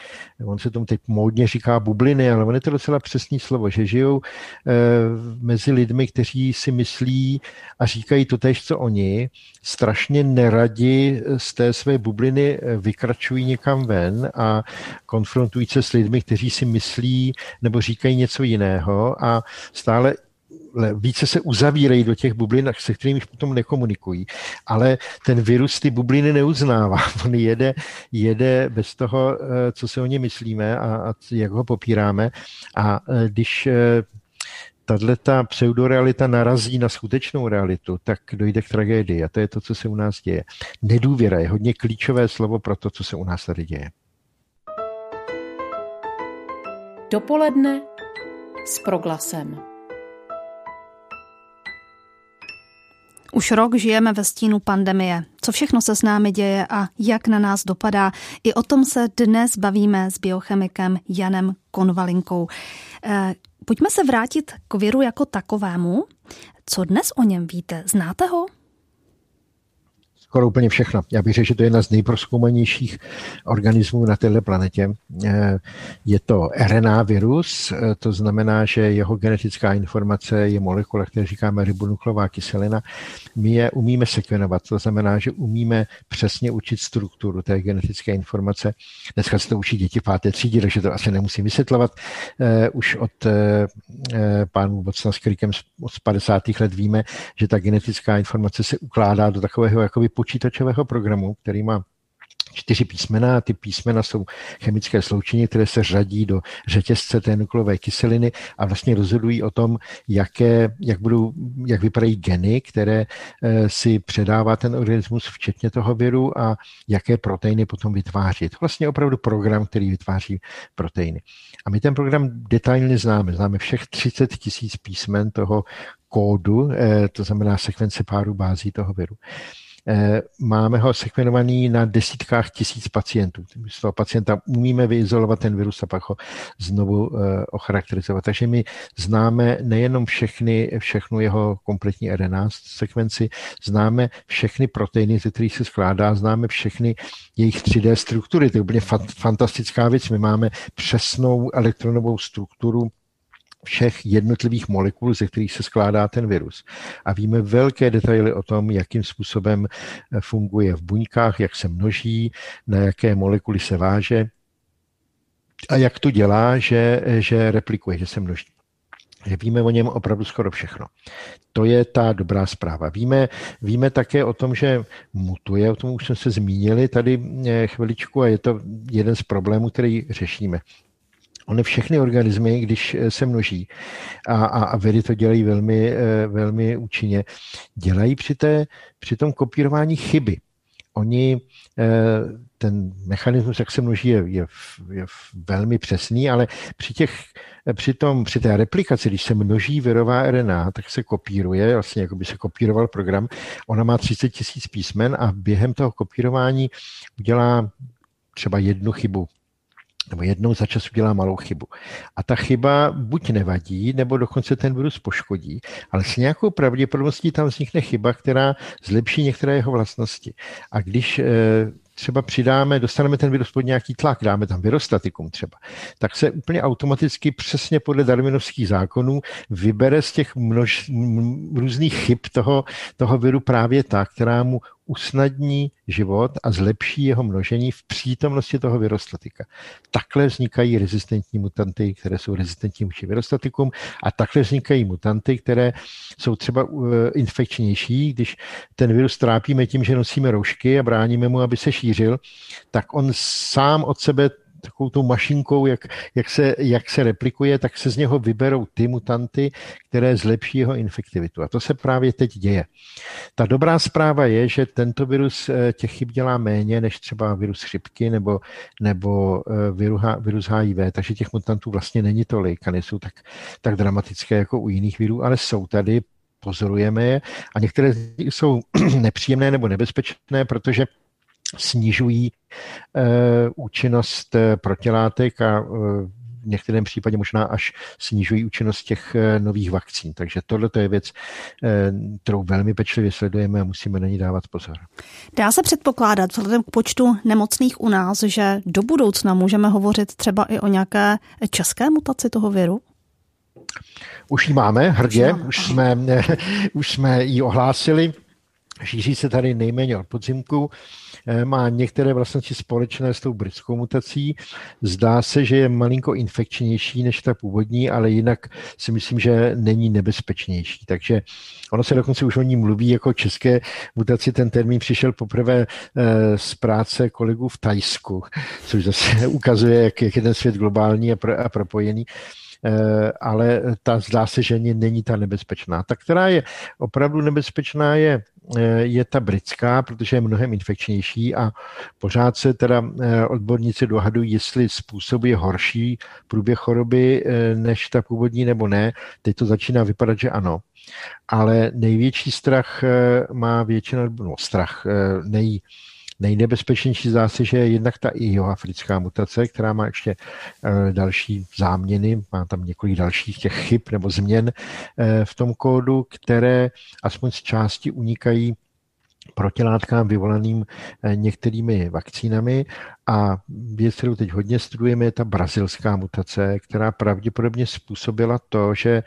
Speaker 3: on se tomu teď módně říká bubliny, ale on je to docela přesný slovo, že žijou e, mezi lidmi, kteří si myslí a říkají to tež, co oni, strašně neradi z té své bubliny eh, vykračují někam ven a konfrontují se s lidmi, kteří si myslí nebo říkají něco jiného a stále více se uzavírají do těch bublin, se kterými potom nekomunikují. Ale ten virus ty bubliny neuznává. On jede, jede bez toho, eh, co se o ně myslíme a, a jak ho popíráme. A eh, když eh, tahle ta pseudorealita narazí na skutečnou realitu, tak dojde k tragédii. A to je to, co se u nás děje. Nedůvěra je hodně klíčové slovo pro to, co se u nás tady děje.
Speaker 1: Dopoledne s proglasem.
Speaker 2: Už rok žijeme ve stínu pandemie. Co všechno se s námi děje a jak na nás dopadá, i o tom se dnes bavíme s biochemikem Janem Konvalinkou. Eh, pojďme se vrátit k viru jako takovému. Co dnes o něm víte? Znáte ho?
Speaker 3: Skoro úplně všechno. Já bych řekl, že to je jedna z nejproskoumanějších organismů na této planetě. Eh, je to RNA virus, eh, to znamená, že jeho genetická informace je molekula, které říkáme ribonukleová kyselina. My je umíme sekvenovat, to znamená, že umíme přesně učit strukturu té genetické informace. Dneska se to učí děti páté třídě, takže to asi nemusím vysvětlovat. Eh, už od pánů Vocna s Krikem z 50. let víme, že ta genetická informace se ukládá do takového jakoby počítačového programu, který má čtyři písmena a ty písmena jsou chemické sloučení, které se řadí do řetězce té nukleové kyseliny a vlastně rozhodují o tom, jaké, jak, budou, jak vypadají geny, které eh, si předává ten organismus, včetně toho viru a jaké proteiny potom vytváří. To vlastně opravdu program, který vytváří proteiny. A my ten program detailně známe. Známe všech 30 tisíc písmen toho kódu, eh, to znamená sekvence páru bází toho viru. Eh, máme ho sekvenovaný na desítkách tisíc pacientů. Z toho pacienta umíme vyizolovat ten virus a pak ho znovu eh, ocharakterizovat. Takže my známe nejenom všechny, všechnu jeho kompletní RNA sekvenci, známe všechny proteiny, ze kterých se skládá, známe všechny jejich 3D struktury. To je úplně fantastická věc. My máme přesnou elektronovou strukturu všech jednotlivých molekul, ze kterých se skládá ten virus. A víme velké detaily o tom, jakým způsobem eh, funguje v buňkách, jak se množí, na jaké molekuly se váže a jak to dělá, že, že replikuje, že se množí. Že víme o něm opravdu skoro všechno. To je ta dobrá zpráva. Víme, víme také o tom, že mutuje, o tom už jsme se zmínili tady eh, chviličku a je to jeden z problémů, který řešíme. Ony všechny organismy, když eh, se množí, a, a, a vědy to dělají velmi, eh, velmi účinně, dělají při, té, při tom kopírování chyby. Oni, eh, ten mechanismus, jak se množí, je, je, je velmi přesný, ale při, těch, při, tom, při té replikaci, když se množí virová RNA, tak se kopíruje, vlastně jako by se kopíroval program. Ona má 30 tisíc písmen a během toho kopírování udělá třeba jednu chybu nebo jednou za čas udělá malou chybu. A ta chyba buď nevadí, nebo dokonce ten virus poškodí, ale s nějakou pravděpodobností tam vznikne chyba, která zlepší některé jeho vlastnosti. A když eh, třeba přidáme, dostaneme ten virus pod nějaký tlak, dáme tam virostatikum třeba, tak se úplně automaticky přesně podle darwinovských zákonů vybere z těch množ, různých chyb toho, toho viru právě ta, která mu usnadní život a zlepší jeho množení v přítomnosti toho virostatika. Takhle vznikají rezistentní mutanty, které jsou rezistentní vůči virostatikům a takhle vznikají mutanty, které jsou třeba eh, infekčnější, když ten virus trápíme tím, že nosíme roušky a bráníme mu, aby se šířil, tak on sám od sebe takovou tou mašinkou, jak, jak, se, jak se replikuje, tak se z něho vyberou ty mutanty, které zlepší jeho infektivitu. A to se právě teď děje. Ta dobrá zpráva je, že tento virus eh, těch chyb dělá méně než třeba virus chřipky nebo, nebo eh, virus HIV, takže těch mutantů vlastně není tolik a nejsou tak, tak dramatické jako u jiných virů, ale jsou tady, pozorujeme je a některé jsou nepříjemné nebo nebezpečné, protože snižují eh, účinnost eh, protilátek a eh, v některém případě možná až snižují účinnost těch nových vakcín. Takže tohle je věc, kterou velmi pečlivě sledujeme a musíme na ní dávat pozor.
Speaker 2: Dá se předpokládat vzhledem k počtu nemocných u nás, že do budoucna můžeme hovořit třeba i o nějaké české mutaci toho viru?
Speaker 3: Už ji máme hrdě, už jsme, už jsme ji ohlásili. Šíří se tady nejméně od podzimku. Eh, má některé vlastnosti společné s tou britskou mutací. Zdá se, že je malinko infekčnější než ta původní, ale jinak si myslím, že není nebezpečnější. Takže ono se dokonce už o ní mluví jako české mutaci. Ten termín přišel poprvé eh, z práce kolegů v Tajsku, což zase ukazuje, jak, je ten svět globální a, pro, a propojený ale ta zdá se, že není ta nebezpečná. Ta, která je opravdu nebezpečná, je Eh, je ta britská, protože je mnohem infekčnější a pořád se teda eh, odborníci dohadují, jestli způsobuje horší průběh choroby eh, než ta původní nebo ne. Teď to začíná vypadat, že ano. Ale největší strach má většina, no strach, nej, Nejnebezpečnější zdá se, že je jednak ta jihoafrická mutace, která má ještě další záměny, má tam několik dalších těch chyb nebo změn v tom kódu, které aspoň z části unikají protilátkám vyvolaným eh, některými vakcínami. A věc, kterou teď hodně studujeme, je ta brazilská mutace, která pravděpodobně způsobila to, že eh,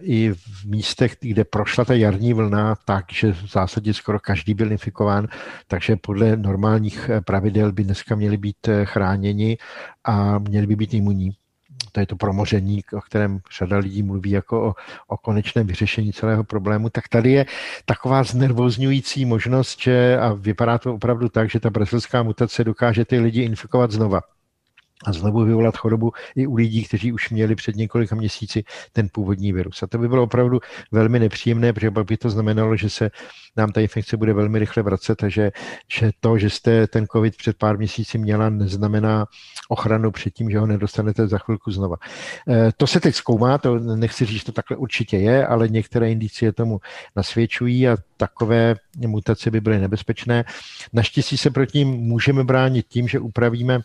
Speaker 3: i v místech, kde prošla ta jarní vlna, takže v zásadě skoro každý byl infikován, takže podle normálních eh, pravidel by dneska měli být chráněni a měli by být imunní. To je to promoření, o kterém řada lidí mluví jako o, o konečném vyřešení celého problému, tak tady je taková znervozňující možnost, že, a vypadá to opravdu tak, že ta brazilská mutace dokáže ty lidi infikovat znova a znovu vyvolat chorobu i u lidí, kteří už měli před několika měsíci ten původní virus. A to by bylo opravdu velmi nepříjemné, protože pak by to znamenalo, že se nám ta infekce bude velmi rychle vracet a že, že to, že jste ten COVID před pár měsíci měla, neznamená ochranu před tím, že ho nedostanete za chvilku znova. E, to se teď zkoumá, to nechci říct, že to takhle určitě je, ale některé indicie tomu nasvědčují a takové mutace by byly nebezpečné. Naštěstí se proti ním můžeme bránit tím, že upravíme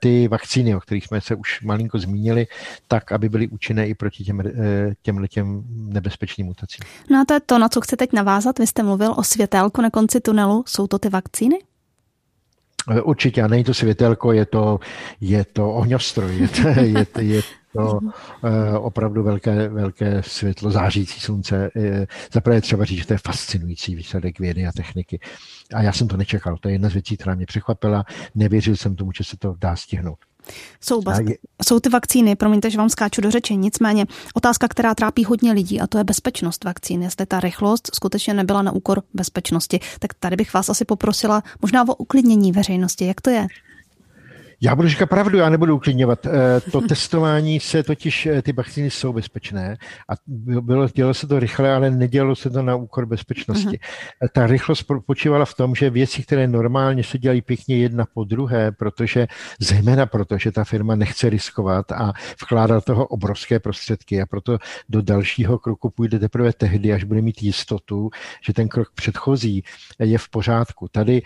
Speaker 3: ty vakcíny, o kterých jsme se už malinko zmínili, tak, aby byly účinné i proti těm, eh, těm, těm nebezpečným mutacím.
Speaker 2: No a to je to, na co chci teď navázat. Vy jste mluvil o světélku na konci tunelu. Jsou to ty vakcíny?
Speaker 3: Eh, určitě, a není to světelko, je to, je to ohňostroj, je to, je, to, je to opravdu velké, velké světlo, zářící slunce. Zaprvé třeba říct, že to je fascinující výsledek vědy a techniky. A já jsem to nečekal. To je jedna z věcí, která mě překvapila. Nevěřil jsem tomu, že se to dá stihnout.
Speaker 2: Jsou, bas- je... jsou ty vakcíny, promiňte, že vám skáču do řeči, nicméně otázka, která trápí hodně lidí, a to je bezpečnost vakcín. Jestli ta rychlost skutečně nebyla na úkor bezpečnosti, tak tady bych vás asi poprosila možná o uklidnění veřejnosti. Jak to je?
Speaker 3: Já budu říkat pravdu, já nebudu uklidňovat. Eh, to testování se totiž, eh, ty vakcíny jsou bezpečné a bylo, dělo se to rychle, ale nedělo se to na úkor bezpečnosti. Uh-huh. Ta rychlost počívala v tom, že věci, které normálně se dělají pěkně jedna po druhé, protože zejména proto, že ta firma nechce riskovat a vkládá toho obrovské prostředky a proto do dalšího kroku půjde teprve tehdy, až bude mít jistotu, že ten krok předchozí je v pořádku. Tady,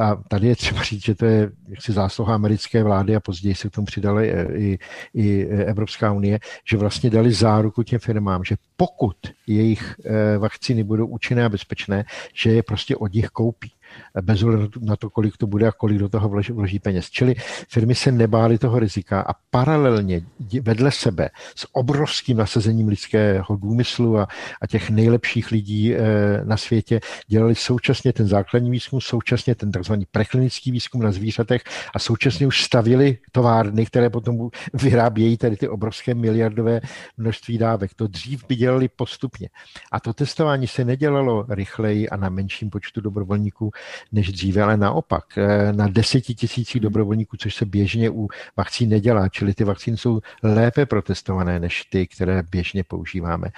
Speaker 3: a tady je třeba říct, že to je jaksi zásluha americké vlády a později se k tomu přidali eh, i, i Evropská unie, že vlastně dali záruku těm firmám, že pokud jejich eh, vakcíny budou účinné a bezpečné, že je prostě od nich koupí bez ohledu na to, kolik to bude a kolik do toho vloží, vloží peněz. Čili firmy se nebály toho rizika a paralelně vedle sebe s obrovským nasazením lidského důmyslu a, a těch nejlepších lidí e, na světě dělali současně ten základní výzkum, současně ten takzvaný preklinický výzkum na zvířatech a současně už stavili továrny, které potom vyrábějí tady ty obrovské miliardové množství dávek. To dřív by dělali postupně. A to testování se nedělalo rychleji a na menším počtu dobrovolníků, než dříve, ale naopak eh, na deseti tisících dobrovolníků, což se běžně u vakcín nedělá, čili ty vakcíny jsou lépe protestované než ty, které běžně používáme.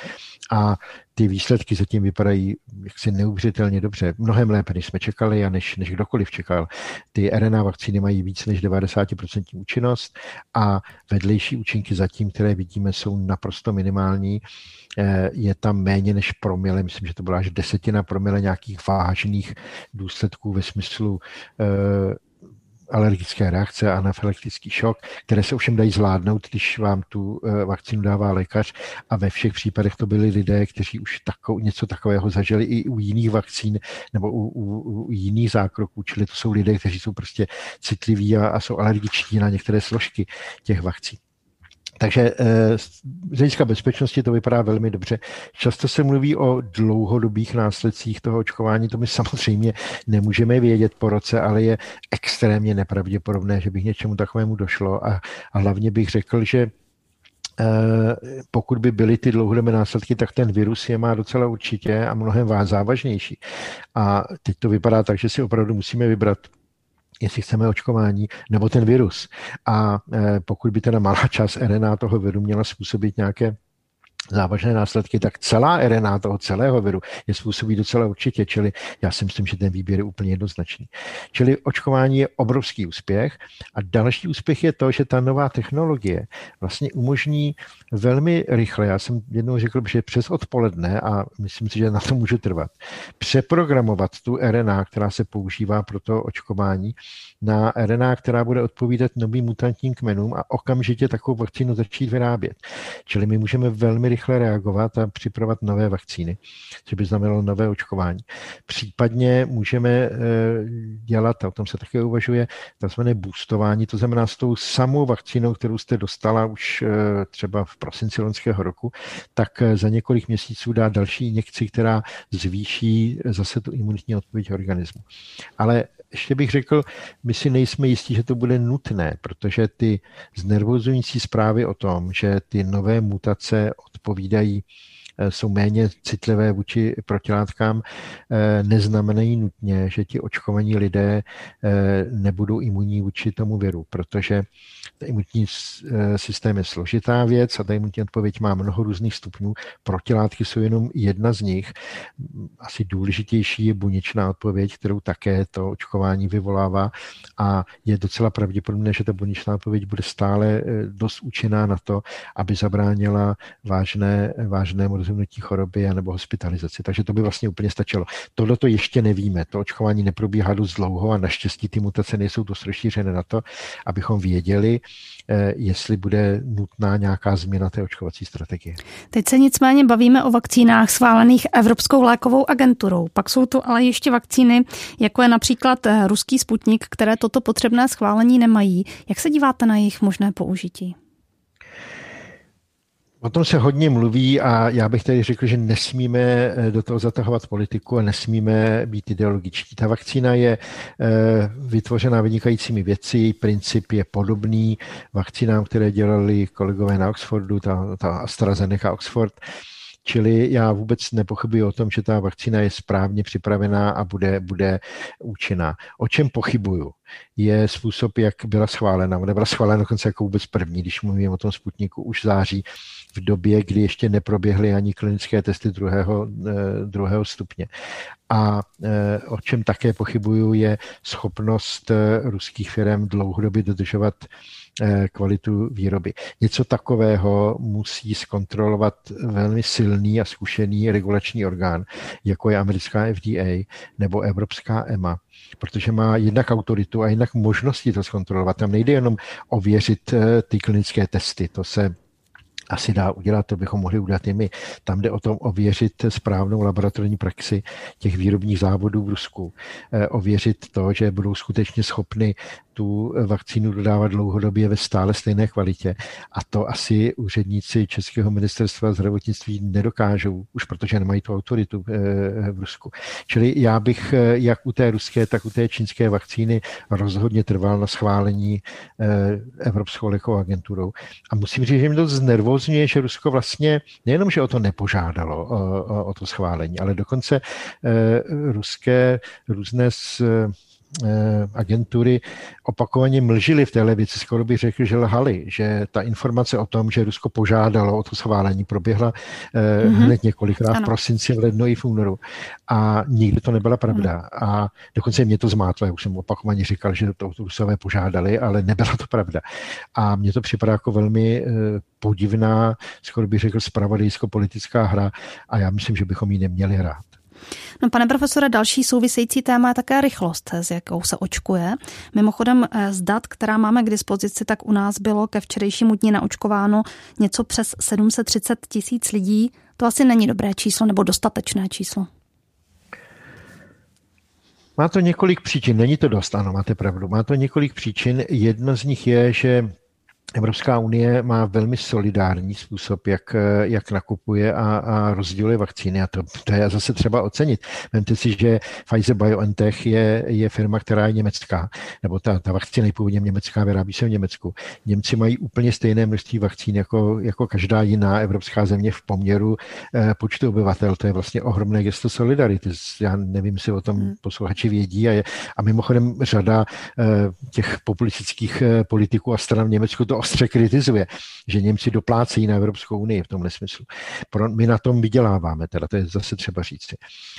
Speaker 3: A ty výsledky zatím vypadají jaksi neuvěřitelně dobře, mnohem lépe, než jsme čekali a než, než kdokoliv čekal. Ty RNA vakcíny mají víc než 90% účinnost a vedlejší účinky zatím, které vidíme, jsou naprosto minimální. Eh, je tam méně než promile, myslím, že to byla až desetina promile nějakých vážných důsledků ve smyslu eh, alergické reakce, anafylaktický šok, které se ovšem dají zvládnout, když vám tu eh, vakcínu dává lékař a ve všech případech to byli lidé, kteří už tako, něco takového zažili i u jiných vakcín nebo u, u, u jiných zákroků, čili to jsou lidé, kteří jsou prostě citliví a, a jsou alergičtí na některé složky těch vakcín. Takže eh, z hlediska bezpečnosti to vypadá velmi dobře. Často se mluví o dlouhodobých následcích toho očkování, to my samozřejmě nemůžeme vědět po roce, ale je extrémně nepravděpodobné, že by k něčemu takovému došlo a, a hlavně bych řekl, že eh, pokud by byly ty dlouhodobé následky, tak ten virus je má docela určitě a mnohem závažnější. A teď to vypadá tak, že si opravdu musíme vybrat jestli chceme očkování, nebo ten virus. A eh, pokud by teda malá část RNA toho viru měla způsobit nějaké závažné následky, tak celá RNA toho celého viru je způsobí docela určitě, čili já si myslím, že ten výběr je úplně jednoznačný. Čili očkování je obrovský úspěch a další úspěch je to, že ta nová technologie vlastně umožní velmi rychle, já jsem jednou řekl, že přes odpoledne a myslím si, že na to můžu trvat, přeprogramovat tu RNA, která se používá pro to očkování, na RNA, která bude odpovídat novým mutantním kmenům a okamžitě takovou vakcínu začít vyrábět. Čili my můžeme velmi rychle rychle reagovat a připravovat nové vakcíny, což by znamenalo nové očkování. Případně můžeme eh, dělat, a o tom se také uvažuje, takzvané boostování, to znamená s tou samou vakcínou, kterou jste dostala už eh, třeba v prosinci loňského roku, tak za několik měsíců dá další injekci, která zvýší zase tu imunitní odpověď organismu. Ale ještě bych řekl, my si nejsme jistí, že to bude nutné, protože ty znervozující zprávy o tom, že ty nové mutace odpovídají jsou méně citlivé vůči protilátkám, eh, neznamenají nutně, že ti očkovaní lidé eh, nebudou imunní vůči tomu viru, protože ten imunitní systém je složitá věc a ta imunitní odpověď má mnoho různých stupňů. Protilátky jsou jenom jedna z nich. Asi důležitější je buněčná odpověď, kterou také to očkování vyvolává a je docela pravděpodobné, že ta buněčná odpověď bude stále dost účinná na to, aby zabránila vážné, vážnému rozhodnutí choroby nebo hospitalizaci. Takže to by vlastně úplně stačilo. Tohle to ještě nevíme. To očkování neprobíhá dost dlouho a naštěstí ty mutace nejsou dost rozšířené na to, abychom věděli, eh, jestli bude nutná nějaká změna té očkovací strategie.
Speaker 2: Teď se nicméně bavíme o vakcínách schválených Evropskou lékovou agenturou. Pak jsou to ale ještě vakcíny, jako je například eh, ruský Sputnik, které toto potřebné schválení nemají. Jak se díváte na jejich možné použití?
Speaker 3: O tom se hodně mluví a já bych tady řekl, že nesmíme eh, do toho zatahovat politiku a nesmíme být ideologičtí. Ta vakcína je eh, vytvořena vynikajícími věci, její princip je podobný vakcínám, které dělali kolegové na Oxfordu, ta, ta AstraZeneca Oxford. Čili já vůbec nepochybuji o tom, že ta vakcína je správně připravená a bude, bude účinná. O čem pochybuju, je způsob, jak byla schválena. Ona byla schválena dokonce jako vůbec první, když mluvím o tom Sputniku už v září v době, kdy ještě neproběhly ani klinické testy druhého, eh, druhého stupně. A eh, o čem také pochybuju, je schopnost eh, ruských firm dlouhodobě dodržovat kvalitu výroby. Něco takového musí zkontrolovat velmi silný a zkušený regulační orgán, jako je americká FDA nebo evropská EMA, protože má jednak autoritu a jednak možnosti to zkontrolovat. Tam nejde jenom ověřit ty klinické testy, to se asi dá udělat, to bychom mohli udělat i my. Tam jde o tom ověřit správnou laboratorní praxi těch výrobních závodů v Rusku, eh, ověřit to, že budou skutečně schopny tu vakcínu dodávat dlouhodobě ve stále stejné kvalitě. A to asi úředníci Českého ministerstva zdravotnictví nedokážou, už protože nemají tu autoritu eh, v Rusku. Čili já bych eh, jak u té ruské, tak u té čínské vakcíny rozhodně trval na schválení Evropskou lékovou agenturou. A musím říct, že mi to znervozňuje znervozňuje, že Rusko vlastně nejenom, že o to nepožádalo, o, o, o to schválení, ale dokonce e, ruské různé Eh, agentury opakovaně mlžili v téhle věci, skoro bych řekl, že lhali, že ta informace o tom, že Rusko požádalo o to schválení, proběhla mm-hmm. hned několikrát v prosinci, v lednu i v únoru. A nikdy to nebyla pravda. Mm. A dokonce mě to zmátlo, já už jsem opakovaně říkal, že to Rusové požádali, ale nebyla to pravda. A mně to připadá jako velmi eh, podivná, skoro bych řekl, spravodajsko-politická hra a já myslím, že bychom ji neměli hrát.
Speaker 2: No, pane profesore, další související téma je také rychlost, s jakou se očkuje. Mimochodem eh, z dat, která máme k dispozici, tak u nás bylo ke včerejšímu dni naočkováno něco přes 730 tisíc lidí. To asi není dobré číslo nebo dostatečné číslo.
Speaker 3: Má to několik příčin, není to dost, ano, máte pravdu. Má to několik příčin. Jedna z nich je, že Evropská unie má velmi solidární způsob, jak, jak nakupuje a, a rozděluje vakcíny a to, to je zase třeba ocenit. Vemte si, že Pfizer BioNTech je, je firma, která je německá, nebo ta, ta vakcína je původně německá, vyrábí se v Německu. Němci mají úplně stejné množství vakcín jako, jako každá jiná evropská země v poměru eh, počtu obyvatel. To je vlastně ohromné gesto solidarity. Já nevím, jestli o tom hmm. posluchači vědí a, je, a mimochodem řada eh, těch populistických eh, politiků a stran v Německu to ostře kritizuje, že Němci doplácejí na Evropskou unii v tomhle smyslu. My na tom vyděláváme, teda to je zase třeba říct.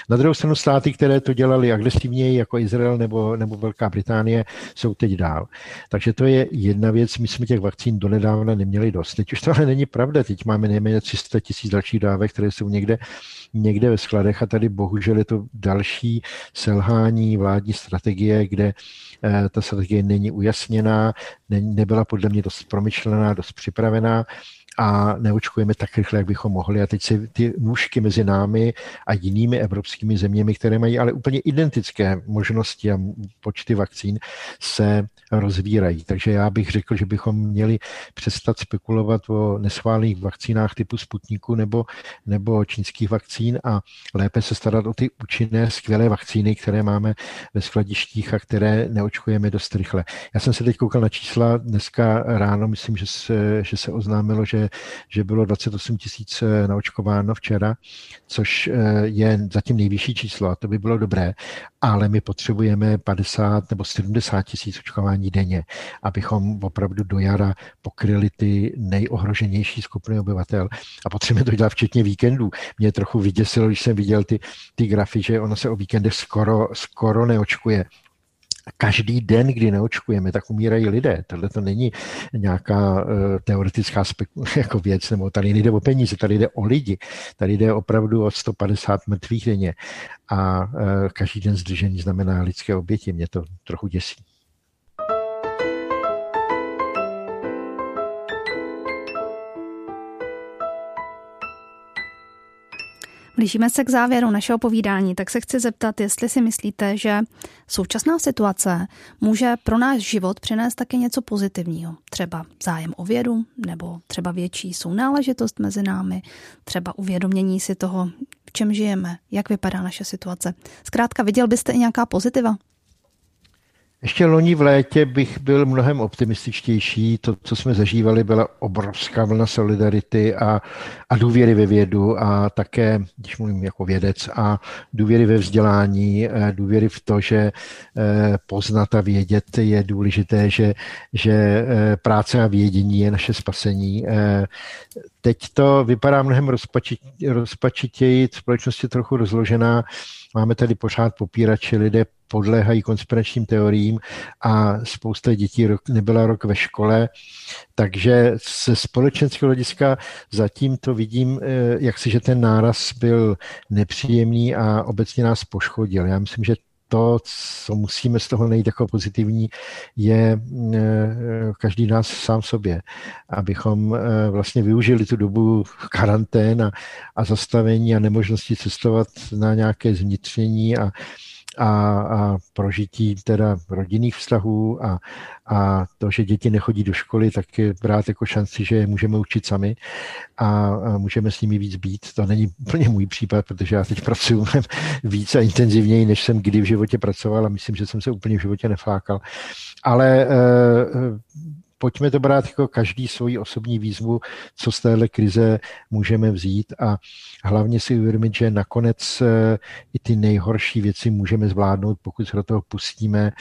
Speaker 3: Na druhou stranu státy, které to dělali agresivněji, jako Izrael nebo, nebo Velká Británie, jsou teď dál. Takže to je jedna věc, my jsme těch vakcín donedávna neměli dost. Teď už to ale není pravda, teď máme nejméně 300 tisíc dalších dávek, které jsou někde někde ve skladech a tady bohužel je to další selhání vládní strategie, kde eh, ta strategie není ujasněná, nebyla podle mě dost promyšlená, dost připravená a neočkujeme tak rychle, jak bychom mohli. A teď se ty nůžky mezi námi a jinými evropskými zeměmi, které mají ale úplně identické možnosti a počty vakcín, se rozvírají. Takže já bych řekl, že bychom měli přestat spekulovat o neschválných vakcínách typu Sputniku nebo, nebo čínských vakcín a lépe se starat o ty účinné, skvělé vakcíny, které máme ve skladištích a které neočkujeme dost rychle. Já jsem se teď koukal na čísla dneska ráno, myslím, že se, že se oznámilo, že, že bylo 28 tisíc eh, naočkováno včera, což eh, je zatím nejvyšší číslo a to by bylo dobré, ale my potřebujeme 50 nebo 70 tisíc očkování denně, abychom opravdu do jara pokryli ty nejohroženější skupiny obyvatel a potřebujeme to dělat včetně víkendů. Mě trochu vyděsilo, když jsem viděl ty, ty grafy, že ono se o víkendech skoro, skoro neočkuje každý den, kdy neočkujeme, tak umírají lidé. Tohle to není nějaká uh, teoretická speku- jako věc, nebo tady nejde o peníze, tady jde o lidi. Tady jde opravdu o 150 mrtvých denně. A uh, každý den zdržení znamená lidské oběti. Mě to trochu děsí.
Speaker 2: Blížíme se k závěru našeho povídání, tak se chci zeptat, jestli si myslíte, že současná situace může pro náš život přinést taky něco pozitivního. Třeba zájem o vědu, nebo třeba větší sounáležitost mezi námi, třeba uvědomění si toho, v čem žijeme, jak vypadá naše situace. Zkrátka, viděl byste i nějaká pozitiva?
Speaker 3: Ještě loni v létě bych byl mnohem optimističtější. To, co jsme zažívali, byla obrovská vlna solidarity a, a důvěry ve vědu a také, když mluvím jako vědec, a důvěry ve vzdělání, eh, důvěry v to, že eh, poznat a vědět je důležité, že, že eh, práce a vědění je naše spasení. Teď to vypadá mnohem rozpačitěji, společnost je trochu rozložená. Máme tady pořád popírače, lidé podléhají konspiračním teoriím a spousta dětí rok, nebyla rok ve škole, takže ze společenského hlediska zatím to vidím, eh, jak si, že ten náraz byl nepříjemný a obecně nás poškodil. Já myslím, že to, co musíme z toho najít jako pozitivní, je eh, každý nás sám sobě, abychom eh, vlastně využili tu dobu karantén a, a zastavení a nemožnosti cestovat na nějaké zvnitření a, a, a prožití teda rodinných vztahů a, a to, že děti nechodí do školy, tak je brát jako šanci, že je můžeme učit sami a, a můžeme s nimi víc být. To není úplně můj případ, protože já teď pracuji víc a intenzivněji, než jsem kdy v životě pracoval a myslím, že jsem se úplně v životě neflákal. Ale uh, pojďme to brát jako každý svoji osobní výzvu, co z téhle krize můžeme vzít a hlavně si uvědomit, že nakonec eh, i ty nejhorší věci můžeme zvládnout, pokud se do toho pustíme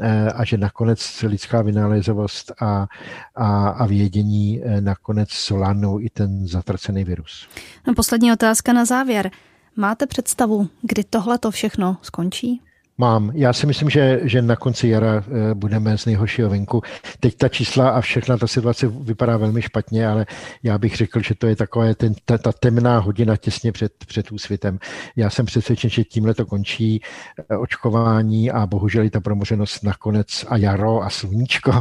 Speaker 3: eh, a že nakonec lidská vynálezovost a, a, a vědění eh, nakonec zvládnou i ten zatracený virus.
Speaker 2: No, poslední otázka na závěr. Máte představu, kdy tohle to všechno skončí?
Speaker 3: Mám. Já si myslím, že, že na konci jara eh, budeme z nejhoršího venku. Teď ta čísla a všechna ta situace vypadá velmi špatně, ale já bych řekl, že to je taková ten, ta, ta temná hodina těsně před, před úsvitem. Já jsem přesvědčen, že tímhle to končí eh, očkování a bohužel i ta promořenost nakonec a jaro a sluníčko.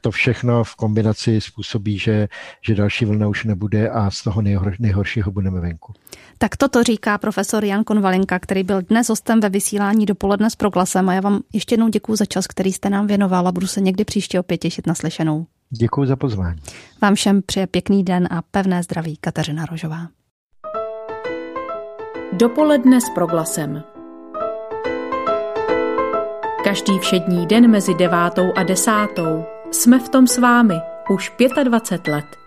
Speaker 3: To všechno v kombinaci způsobí, že, že další vlna už nebude a z toho nejhor, nejhoršího budeme venku.
Speaker 2: Tak toto říká profesor Jan Konvalinka, který byl dnes hostem ve vysílání dopoledne s proglasem a já vám ještě jednou děkuji za čas, který jste nám věnoval a budu se někdy příště opět těšit na slyšenou.
Speaker 3: Děkuji za pozvání.
Speaker 2: Vám všem přeje pěkný den a pevné zdraví Kateřina Rožová.
Speaker 1: Dopoledne s proglasem. Každý všední den mezi devátou a desátou jsme v tom s vámi už 25 let.